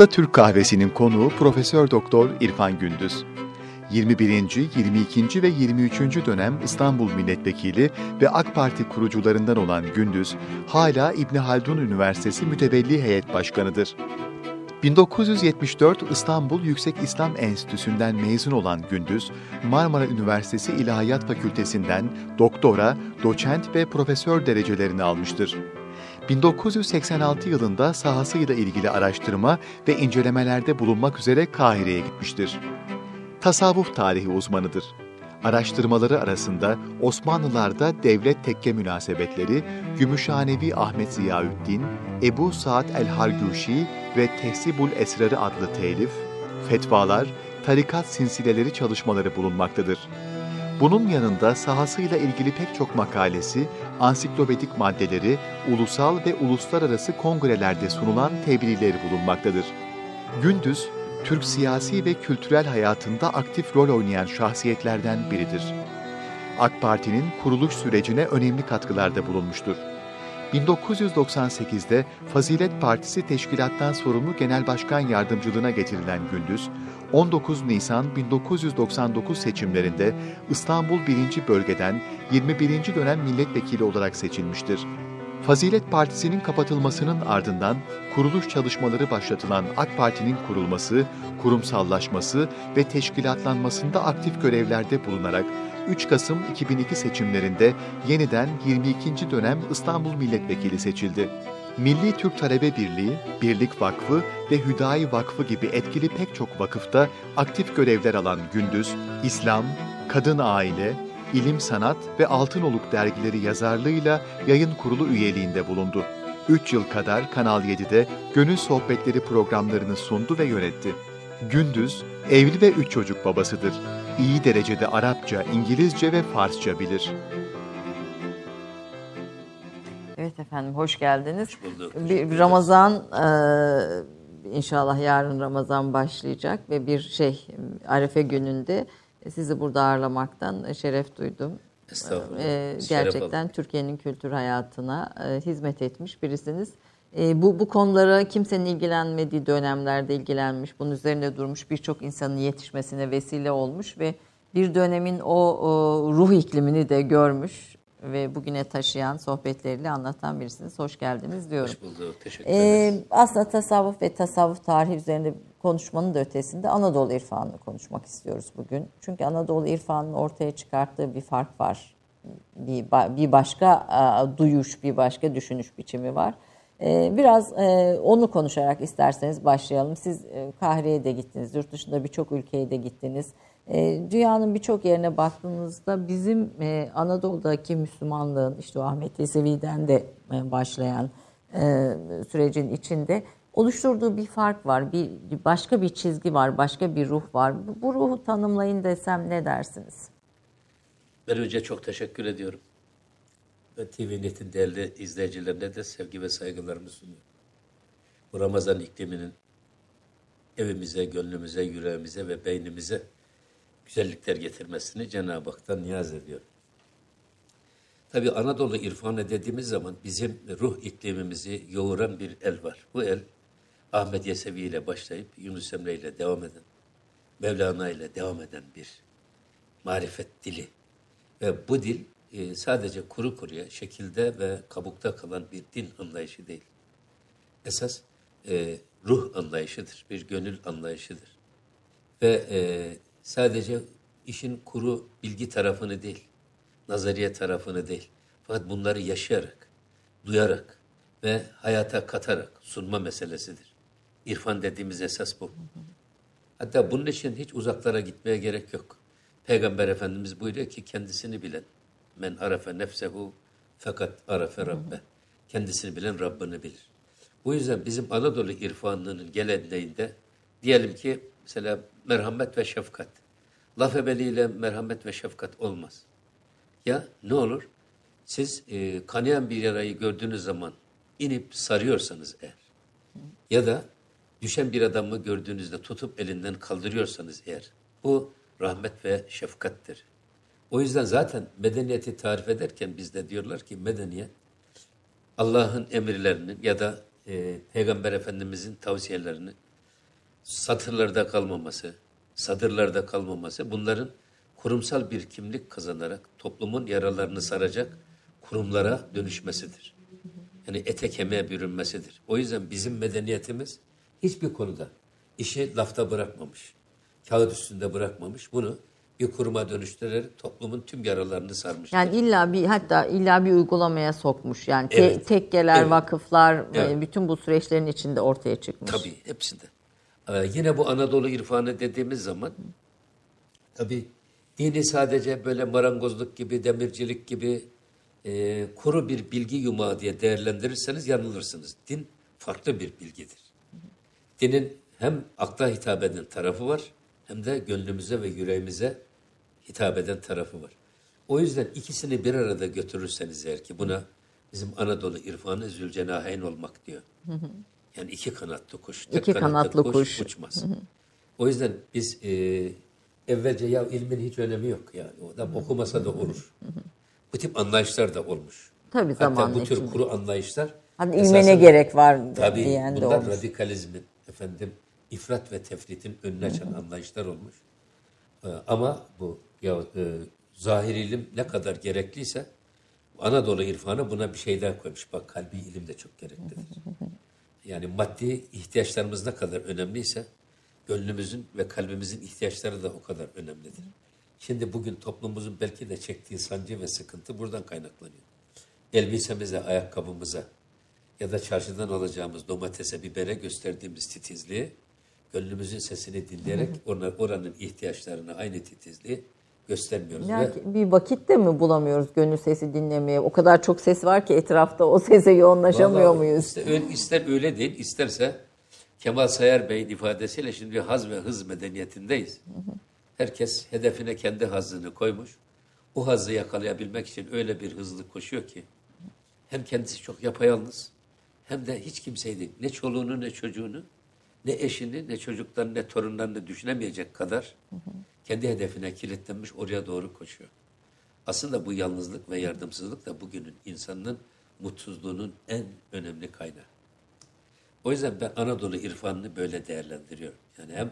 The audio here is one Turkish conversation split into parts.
Usta Türk Kahvesi'nin konuğu Profesör Doktor İrfan Gündüz. 21. 22. ve 23. dönem İstanbul Milletvekili ve AK Parti kurucularından olan Gündüz, hala İbni Haldun Üniversitesi Mütevelli Heyet Başkanı'dır. 1974 İstanbul Yüksek İslam Enstitüsü'nden mezun olan Gündüz, Marmara Üniversitesi İlahiyat Fakültesinden doktora, doçent ve profesör derecelerini almıştır. 1986 yılında sahasıyla ilgili araştırma ve incelemelerde bulunmak üzere Kahire'ye gitmiştir. Tasavvuf tarihi uzmanıdır. Araştırmaları arasında Osmanlılarda devlet tekke münasebetleri, Gümüşhanevi Ahmet Ziyaüddin, Ebu Saad el-Harguşi ve Tehsibul Esrarı adlı telif, fetvalar, tarikat sinsileleri çalışmaları bulunmaktadır. Bunun yanında sahasıyla ilgili pek çok makalesi, ansiklopedik maddeleri, ulusal ve uluslararası kongrelerde sunulan tebliğleri bulunmaktadır. Gündüz, Türk siyasi ve kültürel hayatında aktif rol oynayan şahsiyetlerden biridir. AK Parti'nin kuruluş sürecine önemli katkılarda bulunmuştur. 1998'de Fazilet Partisi teşkilattan sorumlu genel başkan yardımcılığına getirilen Gündüz, 19 Nisan 1999 seçimlerinde İstanbul 1. Bölgeden 21. dönem milletvekili olarak seçilmiştir. Fazilet Partisi'nin kapatılmasının ardından kuruluş çalışmaları başlatılan AK Parti'nin kurulması, kurumsallaşması ve teşkilatlanmasında aktif görevlerde bulunarak 3 Kasım 2002 seçimlerinde yeniden 22. dönem İstanbul Milletvekili seçildi. Milli Türk Talebe Birliği, Birlik Vakfı ve Hüdayi Vakfı gibi etkili pek çok vakıfta aktif görevler alan Gündüz, İslam, Kadın Aile, İlim Sanat ve Altınoluk dergileri yazarlığıyla yayın kurulu üyeliğinde bulundu. 3 yıl kadar Kanal 7'de Gönül Sohbetleri programlarını sundu ve yönetti. Gündüz, evli ve üç çocuk babasıdır. İyi derecede Arapça, İngilizce ve Farsça bilir. Evet efendim, hoş geldiniz. Hoş bulduk. Bir, Ramazan, e, inşallah yarın Ramazan başlayacak ve bir şey, Arefe gününde sizi burada ağırlamaktan şeref duydum. Estağfurullah. E, gerçekten. Türkiye'nin kültür hayatına e, hizmet etmiş birisiniz. E, bu, bu konulara kimsenin ilgilenmediği dönemlerde ilgilenmiş, bunun üzerinde durmuş, birçok insanın yetişmesine vesile olmuş ve bir dönemin o, o ruh iklimini de görmüş ve bugüne taşıyan sohbetleriyle anlatan birisiniz. Hoş geldiniz diyorum. Hoş bulduk. Teşekkür Ee, ederiz. aslında tasavvuf ve tasavvuf tarihi üzerinde konuşmanın da ötesinde Anadolu irfanını konuşmak istiyoruz bugün. Çünkü Anadolu irfanının ortaya çıkarttığı bir fark var. Bir, bir başka a, duyuş, bir başka düşünüş biçimi var. Ee, biraz e, onu konuşarak isterseniz başlayalım. Siz e, Kahire'ye de gittiniz, yurt dışında birçok ülkeye de gittiniz. E, dünyanın birçok yerine baktığınızda bizim e, Anadolu'daki Müslümanlığın, işte Ahmet Yesevi'den de e, başlayan e, sürecin içinde oluşturduğu bir fark var. Bir başka bir çizgi var, başka bir ruh var. Bu, bu ruhu tanımlayın desem ne dersiniz? Ben önce çok teşekkür ediyorum. Ve TVNet'in değerli izleyicilerine de sevgi ve saygılarımı sunuyorum. Bu Ramazan ikliminin evimize, gönlümüze, yüreğimize ve beynimize güzellikler getirmesini Cenab-ı Hak'tan niyaz ediyorum. Tabi Anadolu irfanı dediğimiz zaman bizim ruh iklimimizi yoğuran bir el var. Bu el Ahmet Yesevi ile başlayıp Yunus Emre ile devam eden, Mevlana ile devam eden bir marifet dili. Ve bu dil e, sadece kuru kuruya şekilde ve kabukta kalan bir din anlayışı değil. Esas e, ruh anlayışıdır, bir gönül anlayışıdır. Ve e, sadece işin kuru bilgi tarafını değil, nazariye tarafını değil. Fakat bunları yaşayarak, duyarak ve hayata katarak sunma meselesidir. İrfan dediğimiz esas bu. Hatta bunun için hiç uzaklara gitmeye gerek yok. Peygamber Efendimiz buyuruyor ki kendisini bilen men arafe nefsehu fakat arafe rabbe. Kendisini bilen Rabbini bilir. Bu yüzden bizim Anadolu irfanlığının geleneğinde diyelim ki mesela merhamet ve şefkat. Laf ebeliyle merhamet ve şefkat olmaz. Ya ne olur? Siz e, kanayan bir yarayı gördüğünüz zaman inip sarıyorsanız eğer ya da düşen bir adamı gördüğünüzde tutup elinden kaldırıyorsanız eğer bu rahmet ve şefkattir. O yüzden zaten medeniyeti tarif ederken bizde diyorlar ki medeniyet Allah'ın emirlerinin ya da e, Peygamber Efendimizin tavsiyelerini satırlarda kalmaması, sadırlarda kalmaması bunların kurumsal bir kimlik kazanarak toplumun yaralarını saracak kurumlara dönüşmesidir. Yani ete kemiğe bürünmesidir. O yüzden bizim medeniyetimiz hiçbir konuda işi lafta bırakmamış, kağıt üstünde bırakmamış. Bunu bir kuruma dönüştürerek toplumun tüm yaralarını sarmış. Yani illa bir hatta illa bir uygulamaya sokmuş. Yani te- Evet. tekkeler, Evet. vakıflar Evet. e, bütün bu süreçlerin içinde ortaya çıkmış. Tabii hepsinde. Ee, yine bu Anadolu irfanı dediğimiz zaman tabii dini sadece böyle marangozluk gibi, demircilik gibi e, kuru bir bilgi yumağı diye değerlendirirseniz yanılırsınız. Din farklı bir bilgidir. Dinin hem akla hitap eden tarafı var hem de gönlümüze ve yüreğimize hitap eden tarafı var. O yüzden ikisini bir arada götürürseniz eğer ki buna bizim Anadolu irfanı zülcenaheyn olmak diyor. Yani iki kanatlı kuş. tek İki kanatlı kuş. uçmaz. O yüzden biz e, evvelce ya ilmin hiç önemi yok yani. O da okumasa da olur. Bu tip anlayışlar da olmuş. Tabii Hatta bu tür içinde. kuru anlayışlar Hani ilme ne gerek var Tabii diyen de olmuş. radikalizmin, efendim ifrat ve tefritin önüne açan anlayışlar olmuş. Ee, ama bu ya e, zahir ilim ne kadar gerekliyse Anadolu irfanı buna bir şey daha koymuş. Bak kalbi ilim de çok gereklidir. Yani maddi ihtiyaçlarımız ne kadar önemliyse gönlümüzün ve kalbimizin ihtiyaçları da o kadar önemlidir. Şimdi bugün toplumumuzun belki de çektiği sancı ve sıkıntı buradan kaynaklanıyor. Elbisemize, ayakkabımıza ya da çarşıdan alacağımız domatese, bibere gösterdiğimiz titizliği gönlümüzün sesini dinleyerek oranın ihtiyaçlarına aynı titizliği göstermiyoruz. Ya ve ki bir vakit de mi bulamıyoruz gönül sesi dinlemeye? O kadar çok ses var ki etrafta o sese yoğunlaşamıyor Vallahi muyuz? Ister ister öyle değil, isterse Kemal Sayar Bey'in ifadesiyle şimdi haz ve hız medeniyetindeyiz. Herkes hedefine kendi hazını koymuş. O hazı yakalayabilmek için öyle bir hızlı koşuyor ki hem kendisi çok yapayalnız hem de hiç kimseyi değil, ne çoluğunu ne çocuğunu ne eşini ne çocuklarını ne torunlarını düşünemeyecek kadar kendi hedefine kilitlenmiş oraya doğru koşuyor. Aslında bu yalnızlık ve yardımsızlık da bugünün insanının mutsuzluğunun en önemli kaynağı. O yüzden ben Anadolu irfanını böyle değerlendiriyorum. Yani hem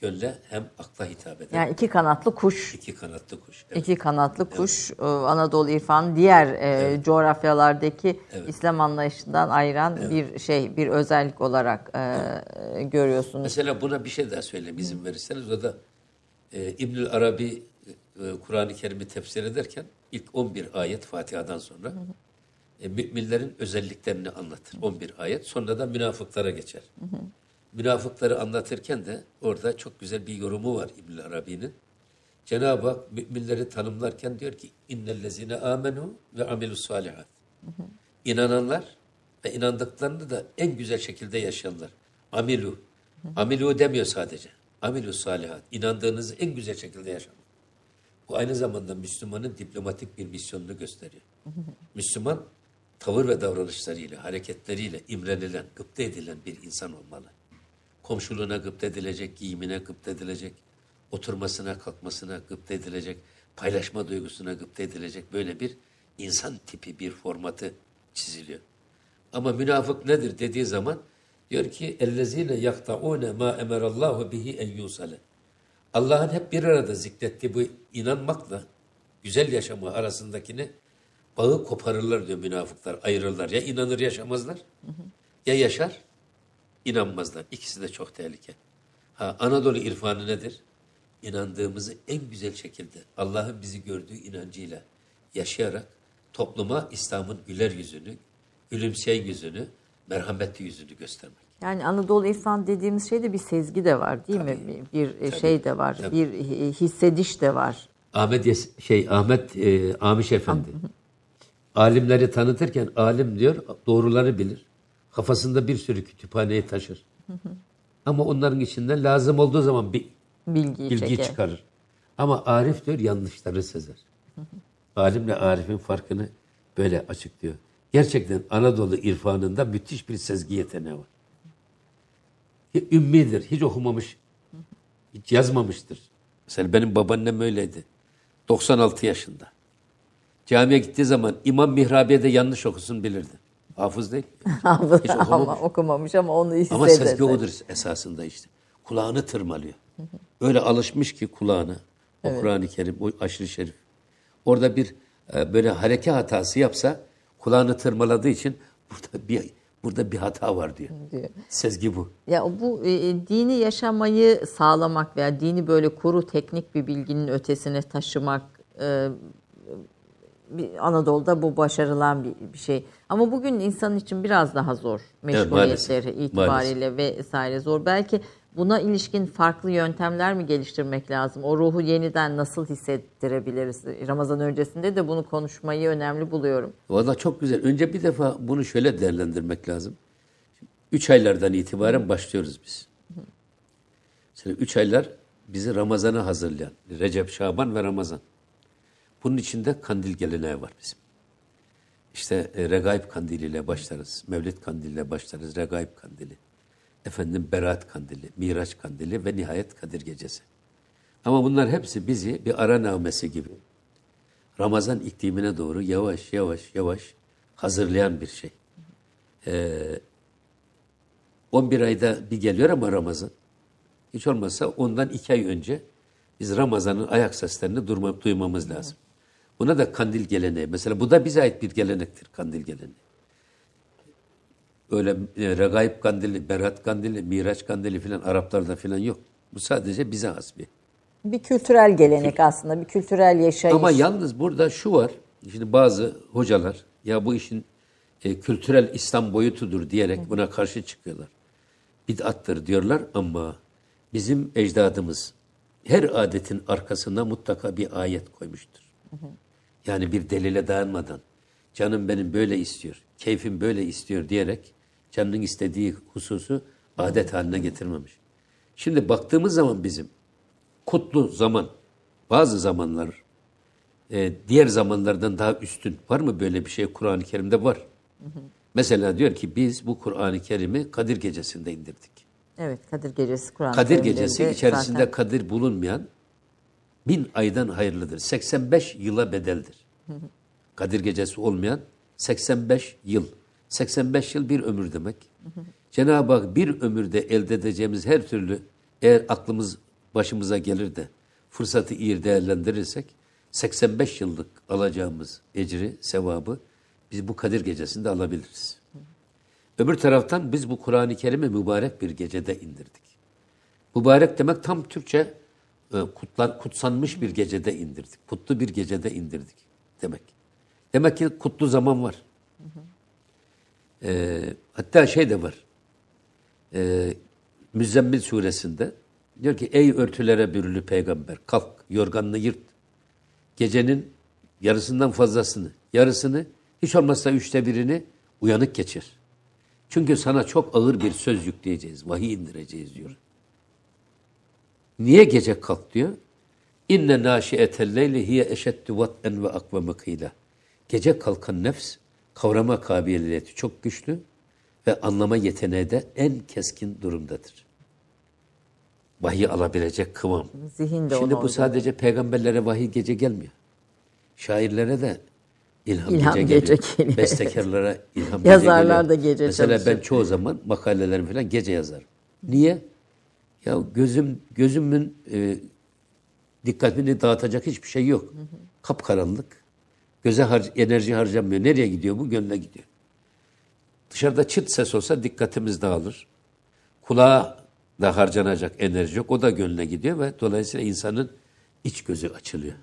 gölle hem akla hitap eden Yani iki kanatlı kuş, iki kanatlı kuş. Evet. iki kanatlı kuş e, Anadolu irfanı diğer e, coğrafyalardaki İslam anlayışından ayıran bir şey, bir özellik olarak e, görüyorsunuz. Mesela buna bir şey daha söyleyeyim izin verirseniz. O da e, İbnül Arabi e, Kur'an-ı Kerim'i tefsir ederken ilk 11 ayet Fatiha'dan sonra e, müminlerin özelliklerini anlatır. 11 ayet. Sonra da münafıklara geçer. Münafıkları anlatırken de orada çok güzel bir yorumu var İbnül Arabi'nin. Cenab-ı Hak müminleri tanımlarken diyor ki innellezine amenu ve amilus salihat. İnananlar ve inandıklarını da en güzel şekilde yaşayanlar. Amilu. Amilu demiyor sadece. Amilu salihat. İnandığınızı en güzel şekilde yaşamak. Bu aynı zamanda Müslümanın diplomatik bir misyonunu gösteriyor. Müslüman tavır ve davranışlarıyla, hareketleriyle imrenilen, gıpta edilen bir insan olmalı. Komşuluğuna gıpta edilecek, giyimine gıpta edilecek, oturmasına, kalkmasına gıpta edilecek, paylaşma duygusuna gıpta edilecek böyle bir insan tipi, bir formatı çiziliyor. Ama münafık nedir dediği zaman diyor ki ellezine yaktaune ma emerallahu bihi en yusale. Allah'ın hep bir arada zikrettiği bu inanmakla güzel yaşama arasındakini bağı koparırlar diyor münafıklar, ayırırlar. Ya inanır yaşamazlar ya yaşar inanmazlar. İkisi de çok tehlike. Ha, Anadolu irfanı nedir? İnandığımızı en güzel şekilde Allah'ın bizi gördüğü inancıyla yaşayarak topluma İslam'ın güler yüzünü, gülümseyen yüzünü, merhametli yüzünü göstermek. Yani Anadolu irfan dediğimiz şeyde bir sezgi de var değil mi? Bir bir şey de var, bir hissediş de var. Ahmet Yes- şey Ahmet e, Amiş Efendi. Alimleri tanıtırken alim diyor doğruları bilir. Kafasında bir sürü kütüphaneyi taşır. Ama onların içinden lazım olduğu zaman bir Bilgiyi bilgi çeker. çıkarır. Ama Arif diyor yanlışları sezer. Alimle Arif'in farkını böyle açıklıyor. Gerçekten Anadolu irfanında müthiş bir sezgi yeteneği var. Ümmidir, hiç okumamış, hiç yazmamıştır. Mesela benim babaannem öyleydi. 96 yaşında. Camiye gittiği zaman İmam Mihrabiye'de yanlış okusun bilirdi. Hafız değil. Hiç ama okumamış. okumamış ama onu hisseder. Ama sezgi odur esasında işte. kulağını tırmalıyor. Öyle alışmış ki kulağını. O Kur'an-ı Kerim, o aşırı şerif. Orada bir e, böyle hareke hatası yapsa kulağını tırmaladığı için burada bir burada bir hata var diyor. diyor. Sezgi bu. Ya bu e, dini yaşamayı sağlamak veya dini böyle kuru teknik bir bilginin ötesine taşımak e, bir Anadolu'da bu başarılan bir, bir şey. Ama bugün insan için biraz daha zor. Meşguliyetleri maalesef. itibariyle vesaire zor. Belki buna ilişkin farklı yöntemler mi geliştirmek lazım? O ruhu yeniden nasıl hissettirebiliriz? Ramazan öncesinde de bunu konuşmayı önemli buluyorum. Valla çok güzel. Önce bir defa bunu şöyle değerlendirmek lazım. Üç aylardan itibaren başlıyoruz biz. Mesela üç aylar bizi Ramazan'a hazırlayan. Recep, Şaban ve Ramazan. Bunun içinde kandil geleneği var bizim. İşte e, Regaib kandiliyle başlarız. Mevlid kandiliyle başlarız. Regaib kandili. Efendim Berat kandili, Miraç kandili ve nihayet Kadir gecesi. Ama bunlar hepsi bizi bir ara nağmesi gibi Ramazan iklimine doğru yavaş yavaş yavaş hazırlayan bir şey. Ee, 11 ayda bir geliyor ama Ramazan. Hiç olmazsa ondan iki ay önce biz Ramazan'ın ayak seslerini durma, duymamız lazım. Buna da kandil geleneği. Mesela bu da bize ait bir gelenektir kandil geleneği. Öyle e, regaib kandili, berat kandili, miraç kandili filan Araplarda filan yok. Bu sadece bize has bir. Bir kültürel gelenek aslında, bir kültürel yaşayış. Ama yalnız burada şu var. Şimdi bazı hocalar ya bu işin e, kültürel İslam boyutudur diyerek buna karşı çıkıyorlar. Bid'attır diyorlar ama bizim ecdadımız her adetin arkasında mutlaka bir ayet koymuştur. Yani bir delile dayanmadan canım benim böyle istiyor, keyfim böyle istiyor diyerek canının istediği hususu adet haline getirmemiş. Şimdi baktığımız zaman bizim kutlu zaman, bazı zamanlar e, diğer zamanlardan daha üstün. Var mı böyle bir şey Kur'an-ı Kerim'de? Var. Mesela diyor ki biz bu Kur'an-ı Kerim'i Kadir Gecesi'nde indirdik. Evet, Kadir Gecesi Kur'an. Kadir Gecesi içerisinde kadir bulunmayan bin aydan hayırlıdır. 85 yıla bedeldir. Kadir Gecesi olmayan 85 yıl. 85 yıl bir ömür demek. Cenab-ı Hak bir ömürde elde edeceğimiz her türlü eğer aklımız başımıza gelir de fırsatı iyi değerlendirirsek 85 yıllık alacağımız ecri, sevabı biz bu Kadir Gecesi'nde alabiliriz. Öbür taraftan biz bu Kur'an-ı Kerim'i mübarek bir gecede indirdik. Mübarek demek tam Türkçe e, kutlar, kutsanmış bir gecede indirdik. Kutlu bir gecede indirdik demek. Demek ki kutlu zaman var. E, hatta şey de var. E, Müzzemmil suresinde diyor ki ey örtülere bürülü peygamber kalk yorganını yırt. Gecenin yarısından fazlasını, yarısını hiç olmazsa üçte birini uyanık geçir. Çünkü sana çok ağır bir söz yükleyeceğiz, vahiy indireceğiz diyor. Niye gece kalk diyor? İnne naşiyetel leyli hiye eşeddu vat'en ve akveme kıyla. Gece kalkan nefs kavrama kabiliyeti çok güçlü ve anlama yeteneği de en keskin durumdadır. Vahiy alabilecek kıvam. Zihin de Şimdi bu sadece peygamberlere vahiy gece gelmiyor. Şairlere de ilham, İlham gece, gece geliyor. geliyor. Bestekarlara ilham Yazarlar gece da geliyor. gece Mesela çalışıyor. ben çoğu zaman makalelerimi falan gece yazarım. Niye? Ya gözüm gözümün e, dikkatini dağıtacak hiçbir şey yok. Kapkaranlık. Göze har enerji harcanmıyor. Nereye gidiyor bu? Gönle gidiyor. Dışarıda çıt ses olsa dikkatimiz dağılır. Kulağa da harcanacak enerji yok. O da gönle gidiyor ve dolayısıyla insanın iç gözü açılıyor.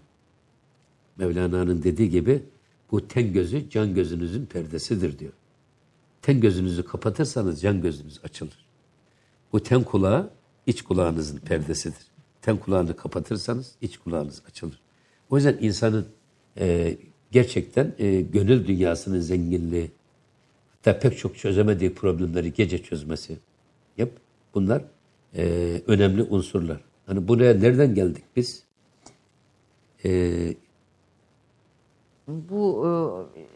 Mevlana'nın dediği gibi bu ten gözü can gözünüzün perdesidir diyor. Ten gözünüzü kapatırsanız can gözünüz açılır. Bu ten kulağı iç kulağınızın perdesidir. Ten kulağını kapatırsanız iç kulağınız açılır. O yüzden insanın e, gerçekten e, gönül dünyasının zenginliği, hatta pek çok çözemediği problemleri gece çözmesi, yap bunlar e, önemli unsurlar. Hani buraya nereden geldik biz? E, Bu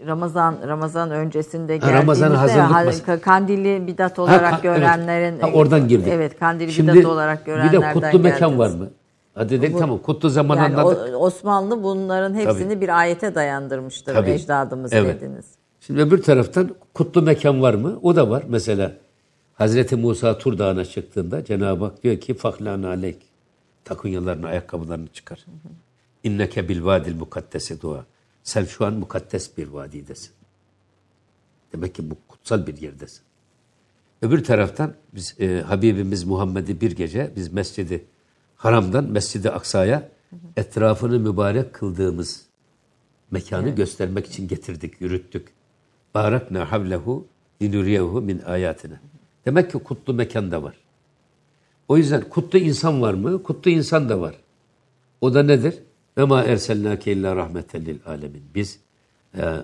e, Ramazan Ramazan öncesinde Ha, Ramazan hazırlık kandili bidat olarak Ha, ha, evet. görenlerin Ha, oradan girdik. Evet, kandili Şimdi bidat olarak bir görenlerden de kutlu mekan var mı? Ha dedik tamam kutlu zaman Yani anladık. o- Osmanlı bunların hepsini Tabii. bir ayete dayandırmıştır Tabii. ecdadımız Evet. dediniz. Şimdi öbür taraftan kutlu mekan var mı? O da var. Mesela Hazreti Musa Tur Dağı'na çıktığında Cenab-ı Hak diyor ki faklan aleyk. Takunyalarını, ayakkabılarını çıkar. İnneke bil vadil mukaddesi dua. Sen şu an mukaddes bir vadidesin. Demek ki bu kutsal bir yerdesin. Öbür taraftan biz e, Habibimiz Muhammed'i bir gece biz Mescidi Haram'dan Mescidi Aksa'ya etrafını mübarek kıldığımız mekanı göstermek için getirdik, yürüttük. Barakna havlehu linuriyehu min ayatina. Demek ki kutlu mekan da var. O yüzden kutlu insan var mı? Kutlu insan da var. O da nedir? Ve ma erselnake illa rahmeten lil alemin. Biz e,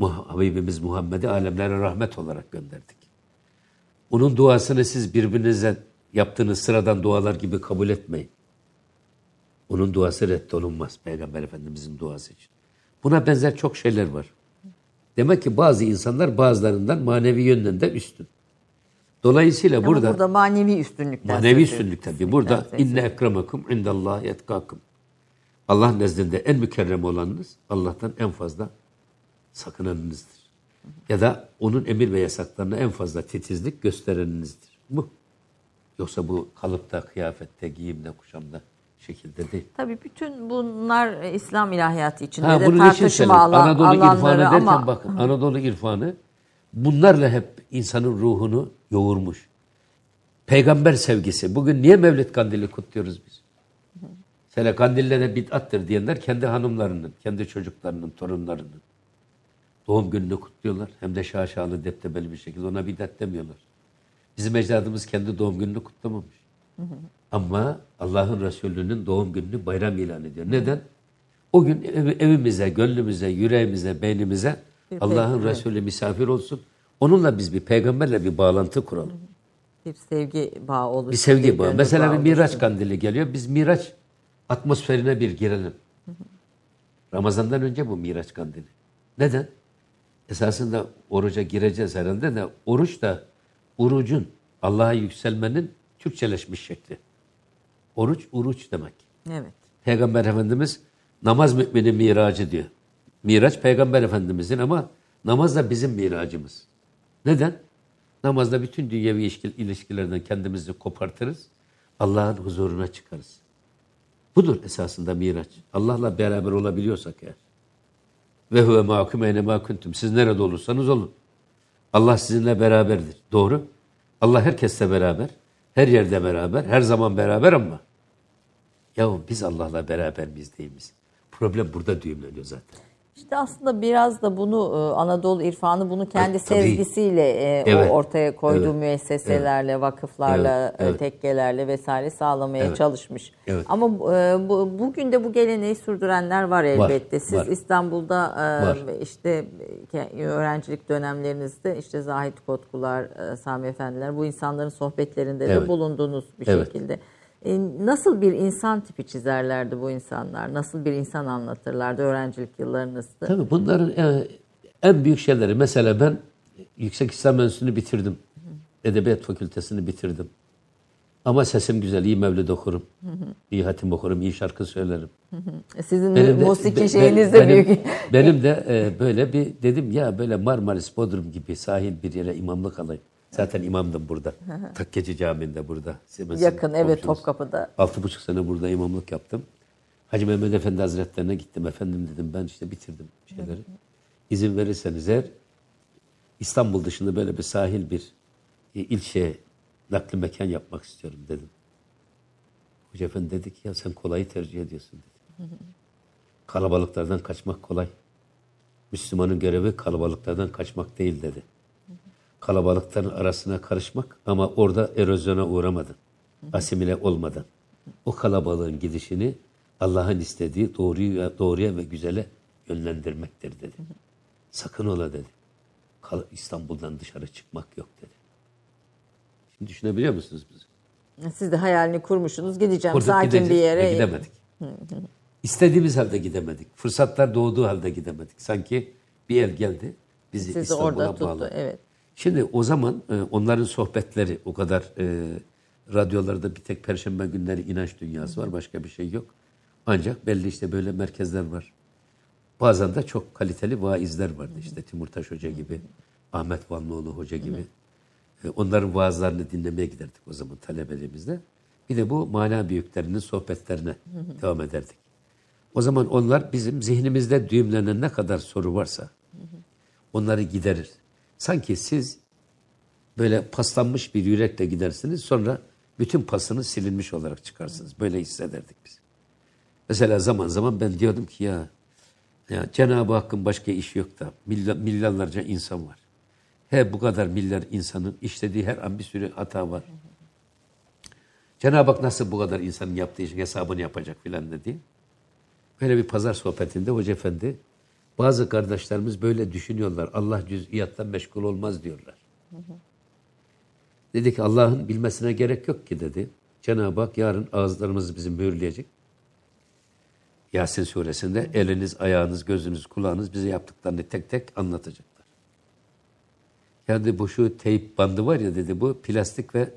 Habibimiz Muhammed'i alemlere rahmet olarak gönderdik. Onun duasını siz birbirinize yaptığınız sıradan dualar gibi kabul etmeyin. Onun duası reddolunmaz Peygamber Efendimizin duası için. Buna benzer çok şeyler var. Demek ki bazı insanlar bazılarından manevi yönden de üstün. Dolayısıyla Ama burada, burada manevi üstünlükten manevi üstünlük tabii. Burada inne ekremekum indallahi etkakum. Allah nezdinde en mükerrem olanınız Allah'tan en fazla sakınanınızdır. Ya da onun emir ve yasaklarına en fazla titizlik göstereninizdir. Bu. Yoksa bu kalıpta, kıyafette, giyimde, kuşamda şekilde değil. Tabii bütün bunlar e, İslam ilahiyatı içinde Ha, de tartışma alan, Anadolu alanları irfanı derken ama bak Anadolu irfanı bunlarla hep insanın ruhunu yoğurmuş. Peygamber sevgisi. Bugün niye Mevlid Kandili kutluyoruz biz? Mesela kandillere bid'attır diyenler kendi hanımlarının, kendi çocuklarının, torunlarının doğum gününü kutluyorlar. Hem de şaşalı, deptebeli bir şekilde. Ona bid'at demiyorlar. Bizim ecdadımız kendi doğum gününü kutlamamış. Ama Allah'ın Resulü'nün doğum gününü bayram ilan ediyor. Neden? O gün ev- evimize, gönlümüze, yüreğimize, beynimize Allah'ın. Resulü misafir olsun. Onunla biz bir peygamberle bir bağlantı kuralım. bir sevgi bağı olur. Bir sevgi bağı. Mesela bir Miraç kandili geliyor. Biz Miraç atmosferine bir girelim. Ramazandan önce bu Miraç kandili. Neden? Esasında oruca gireceğiz herhalde de oruç da orucun Allah'a yükselmenin Türkçeleşmiş şekli. Oruç, uruç demek. Evet. Peygamber Efendimiz namaz müminin miracı diyor. Miraç Peygamber Efendimizin ama namaz da bizim miracımız. Neden? Namazda bütün dünyevi ilişki- ilişkilerden kendimizi kopartırız. Allah'ın huzuruna çıkarız. Budur esasında miraç. Allah'la beraber olabiliyorsak eğer. Ve huve ma'akum eyne. Siz nerede olursanız olun. Allah sizinle beraberdir. Doğru. Allah herkesle beraber. Her yerde beraber. Her zaman beraber ama Yahu biz Allah'la beraber miyiz değil miyiz? Problem burada düğümleniyor zaten. İşte aslında biraz da bunu e, Anadolu irfanı bunu kendi Evet, tabii. sevgisiyle e, Evet, o ortaya koyduğu evet, müesseselerle, vakıflarla, Evet, evet. e, tekkelerle vesaire sağlamaya Evet, çalışmış. evet. Ama bu, bugün de bu geleneği sürdürenler var elbette. Siz var. İstanbul'da Var. işte öğrencilik dönemlerinizde işte Zahit Kotkular, Sami Efendiler bu insanların sohbetlerinde de Evet. bulundunuz bir Evet. şekilde. E, Nasıl bir insan tipi çizerlerdi bu insanlar? Nasıl bir insan anlatırlardı öğrencilik yıllarınızda? Tabii bunların e, en büyük şeyleri mesela ben Yüksek İslam Enstitüsü'nü bitirdim. Edebiyat Fakültesini bitirdim. Ama sesim güzel, iyi mevlid okurum. iyi hatim okurum, iyi şarkı söylerim. Sizin Benim de- musiki be- şeyiniz de benim- büyük. Benim de e, böyle bir dedim ya böyle Marmaris, Bodrum gibi sahil bir yere imamlık alayım. Zaten imamdım burada. Takkeci Camii'nde burada. Siemens'in Yakın evet. Topkapı'da. Altı buçuk sene burada imamlık yaptım. Hacı Mehmet Efendi Hazretlerine gittim. Efendim dedim ben işte bitirdim şeyleri. İzin verirseniz eğer İstanbul dışında böyle bir sahil bir e, ilçeye nakli mekan yapmak istiyorum dedim. Hoca Efendi dedi ki ya sen kolayı tercih ediyorsun dedi. Kalabalıklardan kaçmak kolay. Müslümanın görevi kalabalıklardan kaçmak değil dedi. Kalabalıkların arasına karışmak ama orada erozyona uğramadan, asimile olmadan. O kalabalığın gidişini Allah'ın istediği doğruya, doğruya ve güzele yönlendirmektir dedi. Sakın ola dedi. İstanbul'dan dışarı çıkmak yok dedi. Şimdi düşünebiliyor musunuz bizi? Siz de hayalini kurmuşsunuz. Gideceğim Kurduk sakin bir gideceğiz. yere. E, gidemedik. İstediğimiz halde gidemedik. Fırsatlar doğduğu halde gidemedik. Sanki bir el geldi bizi Sizi İstanbul'a orada tuttu. bağladı. Evet. Şimdi o zaman e, onların sohbetleri o kadar e, radyolarda bir tek perşembe günleri inanç dünyası var. Başka bir şey yok. Ancak belli işte böyle merkezler var. Bazen de çok kaliteli vaizler vardı. İşte Timurtaş Hoca gibi, Ahmet Vanlıoğlu Hoca gibi. E, Onların vaazlarını dinlemeye giderdik o zaman talebeliğimizde. Bir de bu mana büyüklerinin sohbetlerine devam ederdik. O zaman onlar bizim zihnimizde düğümlenen ne kadar soru varsa onları giderir. Sanki siz böyle paslanmış bir yürekle gidersiniz sonra bütün pasınız silinmiş olarak çıkarsınız. Böyle hissederdik biz. Mesela zaman zaman ben diyordum ki ya, ya Cenab-ı Hakk'ın başka işi yok da milyon, milyonlarca insan var. He bu kadar milyar insanın işlediği her an bir sürü hata var. Cenab-ı Hak nasıl bu kadar insanın yaptığı işin hesabını yapacak filan dedi. Böyle bir pazar sohbetinde Hoca Efendi bazı kardeşlerimiz böyle düşünüyorlar. Allah cüz'iyattan meşgul olmaz diyorlar. Dedi ki Allah'ın bilmesine gerek yok ki dedi. Cenab-ı Hak yarın ağızlarımızı bizim mühürleyecek. Yasin suresinde eliniz, ayağınız, gözünüz, kulağınız bize yaptıklarını tek tek anlatacaklar. Yani bu şu teyp bandı var ya dedi bu plastik ve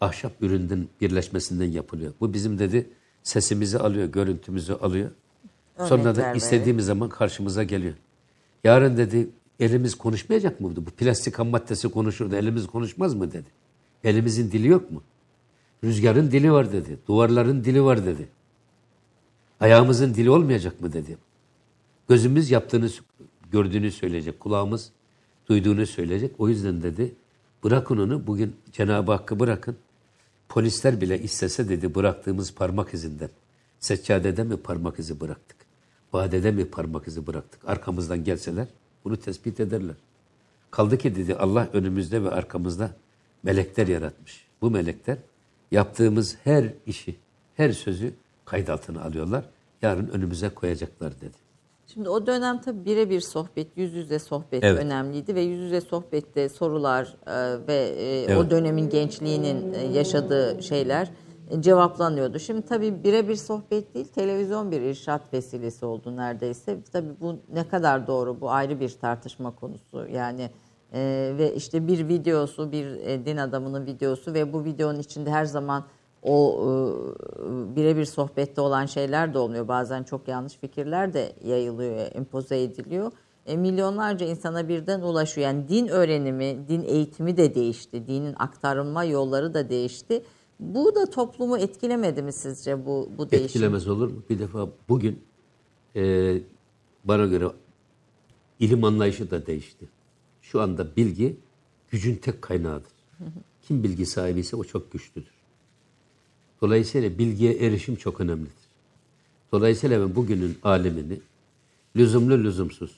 ahşap üründen birleşmesinden yapılıyor. Bu bizim dedi sesimizi alıyor, görüntümüzü alıyor. Sonra da istediğimiz zaman karşımıza geliyor. Yarın dedi elimiz konuşmayacak mı? Bu plastik ham maddesi konuşur da elimiz konuşmaz mı dedi. Elimizin dili yok mu? Rüzgarın dili var dedi. Duvarların dili var dedi. Ayağımızın dili olmayacak mı dedi. Gözümüz yaptığını, gördüğünü söyleyecek. Kulağımız duyduğunu söyleyecek. O yüzden dedi bırakın onu bugün Cenab-ı Hakk'ı bırakın. Polisler bile istese dedi bıraktığımız parmak izinden. Seccadede mi parmak izi bıraktık? Vadede mi parmak izi bıraktık? Arkamızdan gelseler bunu tespit ederler. Kaldı ki dedi Allah önümüzde ve arkamızda melekler yaratmış. Bu melekler yaptığımız her işi, her sözü kayıt altına alıyorlar. Yarın önümüze koyacaklar dedi. Şimdi o dönem tabii birebir sohbet, yüz yüze sohbet Evet. önemliydi ve yüz yüze sohbette sorular e, ve e, Evet. o dönemin gençliğinin e, yaşadığı şeyler cevaplanıyordu. Şimdi tabii birebir sohbet değil, televizyon bir irşat vesilesi oldu neredeyse. Tabii bu ne kadar doğru, bu ayrı bir tartışma konusu. Yani e, ve işte bir videosu, bir e, din adamının videosu ve bu videonun içinde her zaman o e, birebir sohbette olan şeyler de olmuyor. Bazen çok yanlış fikirler de yayılıyor, empoze ediliyor. E, milyonlarca insana birden ulaşıyor. Yani din öğrenimi, din eğitimi de değişti. Dinin aktarılma yolları da değişti. Bu da toplumu etkilemedi mi sizce bu, bu değişim? Etkilemez olur mu? Bir defa bugün e, bana göre ilim anlayışı da değişti. Şu anda bilgi gücün tek kaynağıdır. Kim bilgi sahibi ise o çok güçlüdür. Dolayısıyla bilgiye erişim çok önemlidir. Dolayısıyla ben bugünün alemini lüzumlu lüzumsuz,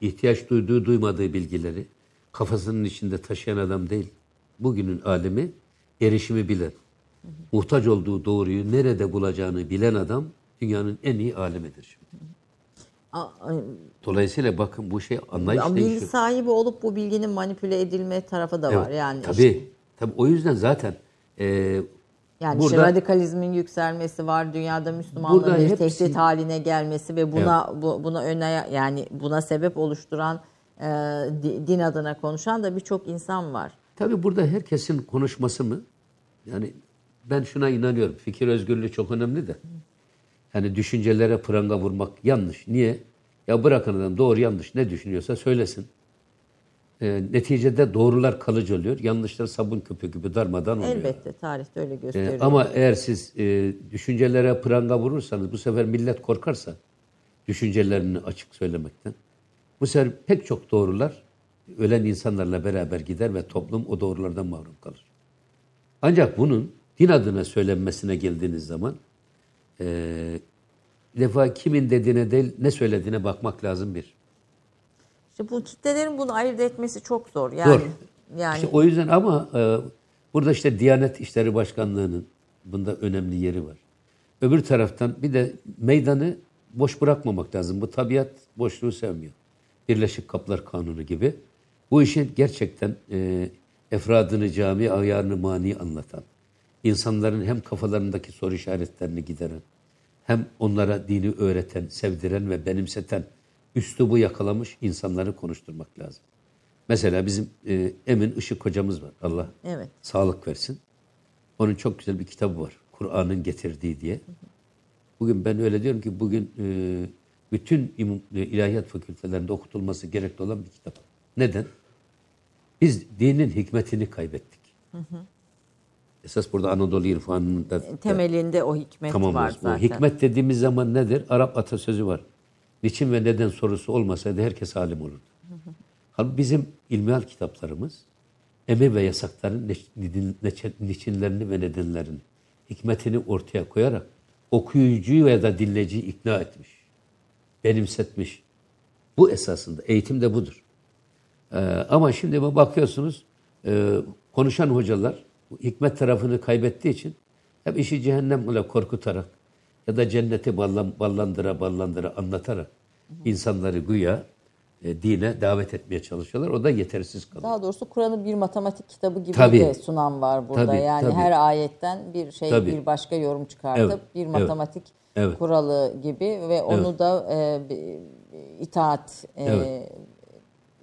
ihtiyaç duyduğu duymadığı bilgileri kafasının içinde taşıyan adam değil. Bugünün alemi erişimi bilen, muhtaç olduğu doğruyu nerede bulacağını bilen adam dünyanın en iyi alemidir şimdi. Dolayısıyla bakın bu şey anlayış Ama bilgi değişiyor. sahibi olup bu bilginin manipüle edilme tarafı da var. Evet, Yani tabii, işte- tabii o yüzden zaten e, Yani işte burada radikalizmin yükselmesi var, dünyada Müslümanlığın Burada bir hepsi- tehdit haline gelmesi ve buna bu, buna öne yani buna sebep oluşturan e, di- din adına konuşan da birçok insan var. Tabii burada herkesin konuşması mı? Yani ben şuna inanıyorum. Fikir özgürlüğü çok önemli de. Yani düşüncelere pranga vurmak yanlış. Niye? Ya bırakın adam doğru yanlış ne düşünüyorsa söylesin. Ee, neticede doğrular kalıcı oluyor. Yanlışlar sabun köpüğü gibi darmadan oluyor. Elbette tarihte öyle Ee, gösteriyor. ama eğer siz e, düşüncelere pranga vurursanız bu sefer millet korkarsa düşüncelerini açık söylemekten. Bu sefer pek çok doğrular ölen insanlarla beraber gider ve toplum o doğrulardan mahrum kalır. Ancak bunun din adına söylenmesine geldiğiniz zaman e, defa kimin dediğine değil ne söylediğine bakmak lazım bir. İşte bu kitlelerin bunu ayırt etmesi çok zor. Yani Zor. yani İşte o yüzden ama e, burada işte Diyanet İşleri Başkanlığı'nın bunda önemli yeri var. Öbür taraftan bir de meydanı boş bırakmamak lazım. Bu tabiat boşluğu sevmiyor. Birleşik Kaplar Kanunu gibi. Bu işin gerçekten e, efradını cami, ayarını mani anlatan, insanların hem kafalarındaki soru işaretlerini gideren, hem onlara dini öğreten, sevdiren ve benimseten üslubu yakalamış insanları konuşturmak lazım. Mesela bizim e, Emin Işık hocamız var. Allah Evet. sağlık versin. Onun çok güzel bir kitabı var. Kur'an'ın getirdiği diye. Bugün ben öyle diyorum ki bugün e, bütün e, ilahiyat fakültelerinde okutulması gerekli olan bir kitap. Neden? Biz dinin hikmetini kaybettik. Esas burada Anadolu irfanının da Temelinde o hikmet tamam var zaten. hikmet dediğimiz zaman nedir? Arap atasözü var. Niçin ve neden sorusu olmasaydı herkes alim olurdu. Halbuki bizim ilmihal kitaplarımız emir ve yasakların niçinlerini ve nedenlerini, hikmetini ortaya koyarak okuyucuyu veya da dinleyiciyi ikna etmiş, benimsetmiş. Bu esasında eğitim de budur. Ee, ama şimdi bakıyorsunuz e, konuşan hocalar hikmet tarafını kaybettiği için hep işi cehennemle korkutarak ya da cenneti ballan, ballandıra ballandıra anlatarak insanları güya e, dine davet etmeye çalışıyorlar. O da yetersiz kalıyor. Daha doğrusu Kur'an'ı bir matematik kitabı gibi Tabii. de sunan var burada. Tabii, yani tabii. her ayetten bir şey Tabii. bir başka yorum çıkartıp Evet, bir evet, matematik evet. kuralı gibi ve onu da e, itaat e, Evet.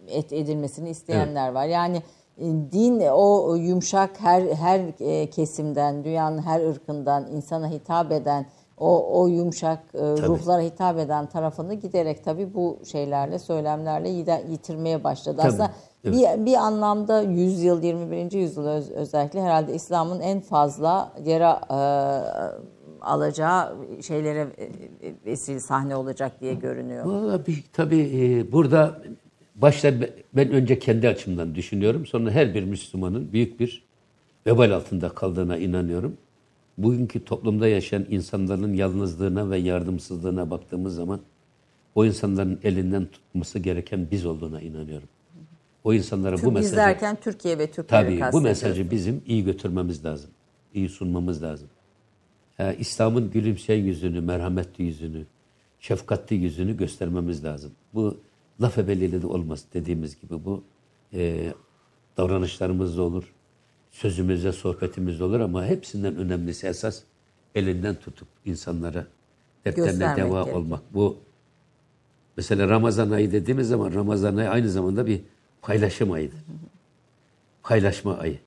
Et edilmesini isteyenler var. Yani e, din o yumuşak her her e, kesimden, dünyanın her ırkından insana hitap eden o o yumuşak e, ruhlara hitap eden tarafını giderek tabii bu şeylerle, söylemlerle yitirmeye başladı. Tabii, Aslında evet. bir bir anlamda 100 yıl 21. yüzyıl öz- özellikle herhalde İslam'ın en fazla yere e, alacağı şeylere e, e, vesile sahne olacak diye görünüyor. Vallahi bir, tabii e, burada başta be- ben önce kendi açımdan düşünüyorum. Sonra her bir Müslümanın büyük bir vebal altında kaldığına inanıyorum. Bugünkü toplumda yaşayan insanların yalnızlığına ve yardımsızlığına baktığımız zaman o insanların elinden tutması gereken biz olduğuna inanıyorum. O insanlara bu Biz mesajı derken Türkiye ve Türkleri Tabii bu mesajı bizim iyi götürmemiz lazım. iyi sunmamız lazım. Ee, İslam'ın gülümseyen yüzünü, merhametli yüzünü, şefkatli yüzünü göstermemiz lazım. Bu laf ebeliyle de olmaz dediğimiz gibi bu e, davranışlarımızda olur, sözümüzde, sohbetimizde olur ama hepsinden önemlisi esas elinden tutup insanlara dertlerine deva gerekiyor. olmak. Bu mesela Ramazan ayı dediğimiz zaman Ramazan ayı aynı zamanda bir paylaşım ayıdır paylaşma ayı.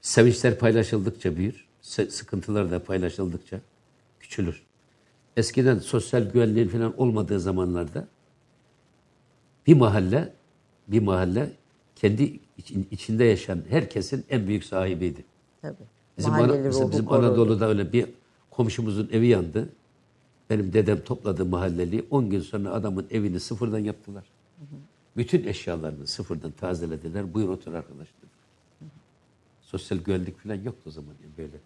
Sevinçler paylaşıldıkça büyür, sıkıntılar da paylaşıldıkça küçülür. Eskiden sosyal güvenliğin falan olmadığı zamanlarda bir mahalle, bir mahalle kendi için- içinde yaşayan herkesin en büyük sahibiydi. Tabii. Bizim, Mahalleli Ana- mesela bizim. Anadolu'da öyle bir komşumuzun evi yandı. Benim dedem topladı mahalleliyi. 10 gün sonra adamın evini sıfırdan yaptılar. Bütün eşyalarını sıfırdan tazelediler. Buyur otur arkadaş dedi. Sosyal güvenlik falan yoktu o zaman yani böyle.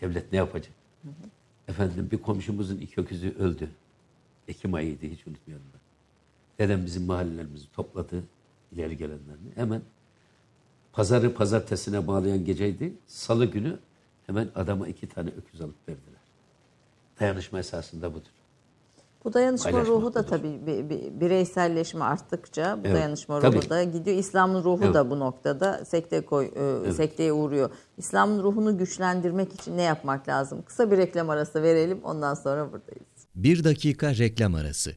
Devlet ne yapacak? Efendim bir komşumuzun iki öküzü öldü. Ekim ayıydı hiç unutmuyorum ben. Dedem bizim mahallelerimizi topladı. ileri gelenlerini. Hemen pazarı pazartesine bağlayan geceydi. Salı günü hemen adama iki tane öküz alıp verdiler. Dayanışma esasında budur. Bu dayanışma Paylaşmak ruhu da budur. tabii bi- bi- bireyselleşme arttıkça bu Evet, dayanışma tabii. ruhu da gidiyor. İslam'ın ruhu Evet. da bu noktada sekte koy, e, sekteye uğruyor. İslam'ın ruhunu güçlendirmek için ne yapmak lazım? Kısa bir reklam arası verelim ondan sonra buradayız. Bir dakika reklam arası.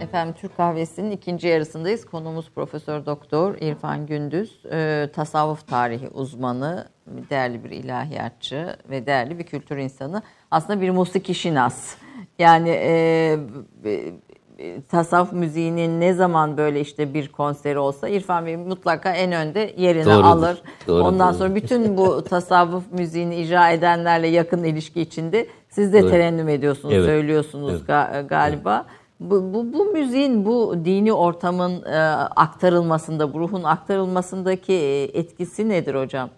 Efendim Türk Kahvesi'nin ikinci yarısındayız. Konumuz Profesör Doktor İrfan Gündüz. Ee, tasavvuf tarihi uzmanı, değerli bir ilahiyatçı ve değerli bir kültür insanı. Aslında bir musiki şinas. Yani e, e, e, tasavvuf müziğinin ne zaman böyle işte bir konseri olsa İrfan Bey mutlaka en önde yerini Doğrudur, alır. doğrudur. Ondan sonra bütün bu tasavvuf müziğini icra edenlerle yakın ilişki içinde siz de Doğru. terennüm ediyorsunuz, Evet, söylüyorsunuz evet. ga- galiba. Bu, bu, bu müziğin bu dini ortamın e, aktarılmasında, bu ruhun aktarılmasındaki e, etkisi nedir hocam?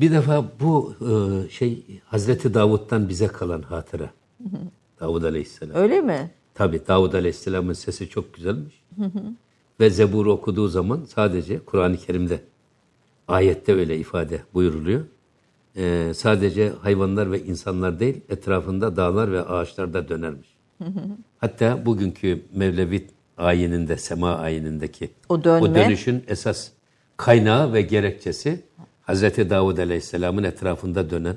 Bir defa bu e, şey Hazreti Davud'dan bize kalan hatıra. Davud Aleyhisselam. Öyle mi? Tabi Davud Aleyhisselam'ın sesi çok güzelmiş. Ve Zebur okuduğu zaman sadece Kur'an-ı Kerim'de ayette öyle ifade buyuruluyor. Ee, sadece hayvanlar ve insanlar değil etrafında dağlar ve ağaçlar da dönermiş. Hatta bugünkü Mevlevi ayininde, sema ayinindeki O dönme. dönüşün esas kaynağı ve gerekçesi Hazreti Davud Aleyhisselam'ın etrafında dönen,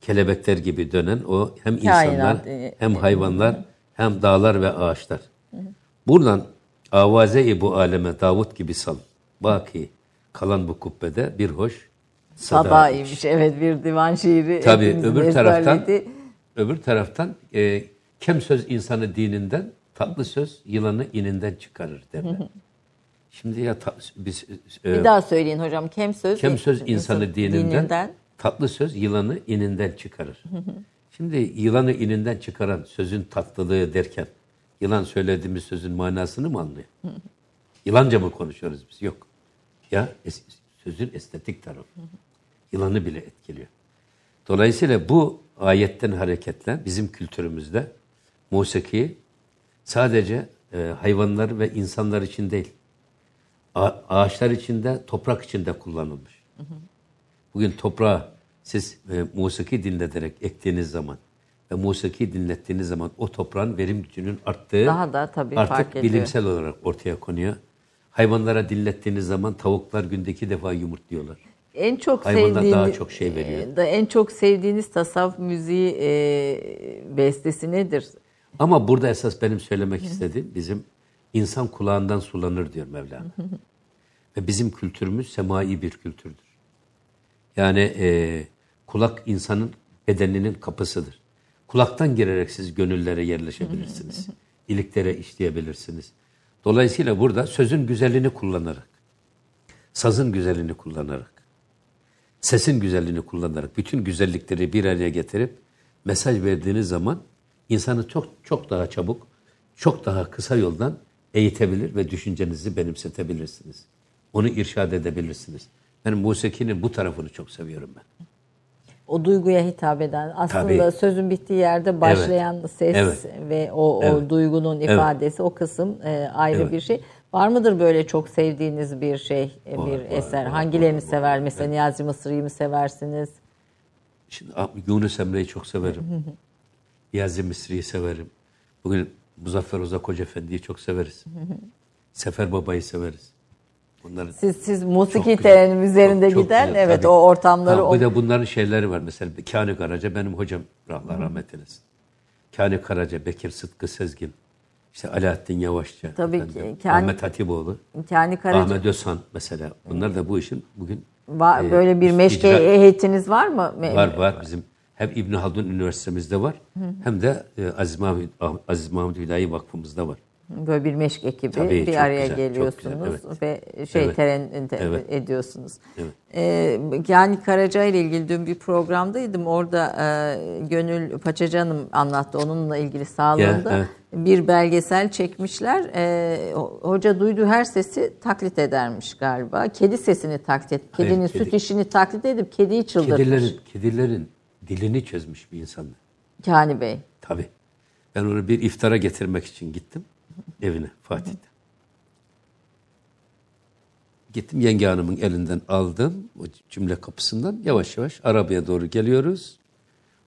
kelebekler gibi dönen o hem Kainat, insanlar e, hem hayvanlar hem dağlar ve ağaçlar. Buradan avaze-i bu aleme Davut gibi sal. Baki kalan bu kubbede bir hoş sada. Sadaymış. Evet bir divan şiiri. Tabii öbür taraftan öbür taraftan e, kem söz insanı dininden, tatlı söz yılanı ininden çıkarır derler. Şimdi ya ta- biz e, Bir daha söyleyin hocam. Kem söz. kem söz insanı dininden, dininden. tatlı söz yılanı ininden çıkarır. Şimdi yılanı ininden çıkaran sözün tatlılığı derken yılan söylediğimiz sözün manasını mı anlıyor? Yılanca mı konuşuyoruz biz? Yok. Ya es- sözün estetik tarafı. Yılanı bile etkiliyor. Dolayısıyla bu ayetten hareketle bizim kültürümüzde musiki sadece e, hayvanlar ve insanlar için değil, a- ağaçlar içinde, toprak içinde kullanılmış. Bugün toprağa siz e, musiki dinleterek ektiğiniz zaman ve musiki dinlettiğiniz zaman o toprağın verim gücünün arttığı Daha da tabii artık fark ediyor. bilimsel olarak ortaya konuyor. Hayvanlara dinlettiğiniz zaman tavuklar günde iki defa yumurtluyorlar. En çok Hayvanlar sevdiğiniz, daha çok şey veriyor. e, da en çok sevdiğiniz tasavvuf müziği e, bestesi nedir? Ama burada esas benim söylemek istediğim bizim insan kulağından sulanır diyor Mevlana. Ve bizim kültürümüz semai bir kültürdür. Yani e, kulak insanın bedeninin kapısıdır. Kulaktan girerek siz gönüllere yerleşebilirsiniz. iliklere işleyebilirsiniz. Dolayısıyla burada sözün güzelliğini kullanarak, sazın güzelliğini kullanarak, sesin güzelliğini kullanarak bütün güzellikleri bir araya getirip mesaj verdiğiniz zaman insanı çok çok daha çabuk, çok daha kısa yoldan eğitebilir ve düşüncenizi benimsetebilirsiniz. Onu irşad edebilirsiniz. Ben musikinin bu tarafını çok seviyorum ben. O duyguya hitap eden aslında Tabii. sözün bittiği yerde başlayan ses Evet. ve o, o Evet. duygunun Evet. ifadesi o kısım e, ayrı Evet. bir şey. Var mıdır böyle çok sevdiğiniz bir şey, e, Var, bir var, eser? var, Hangilerini var, sever? Mesela Niyazi Mısır'ı mı seversiniz? Şimdi Yunus Emre'yi çok severim. Niyazi Misri'yi severim. Bugün Muzaffer Uzak Hoca Efendi'yi çok severiz. Sefer Baba'yı severiz. Bunların Siz siz Çok musiki terenin üzerinde Çok- çok giden güzel, evet tabii. o ortamları Ha, o bir de bunların şeyleri var. Mesela Kani Karaca benim hocam Allah rahmet eylesin. Kani Karaca, Bekir Sıtkı Sezgin, işte Alaaddin Yavaşça, Tabii efendim, ki, Kani- Ahmet Hatipoğlu, Kani Karaca Ahmet Özhan mesela. Bunlar da bu işin bugün var, e, böyle bir meşke icra- heyetiniz var mı? Var var bizim hem İbn Haldun Üniversitemizde var hem de e, Aziz Mahmud, Aziz Mahmud Hüdayi Vakfımızda var. Böyle bir meşk ekibi Tabii, bir araya güzel, geliyorsunuz güzel, ve şey Evet. teren te- Evet. ediyorsunuz. Evet. Ee, yani Karaca ile ilgili dün bir programdaydım. Orada e, Gönül Paçacanım anlattı onunla ilgili sağlığında. Ya, evet. Bir belgesel çekmişler. Ho- hoca duyduğu her sesi taklit edermiş galiba. Kedi sesini taklit et. Hayır, Kedinin kedi- süt işini taklit edip kediyi çıldırtmış. Kedilerin, kedilerin dilini çözmüş bir insandı. Kani Bey. Tabii. Ben onu bir iftara getirmek için gittim evine Fatih'te. Gittim yenge hanımın elinden aldım o cümle kapısından yavaş yavaş arabaya doğru geliyoruz.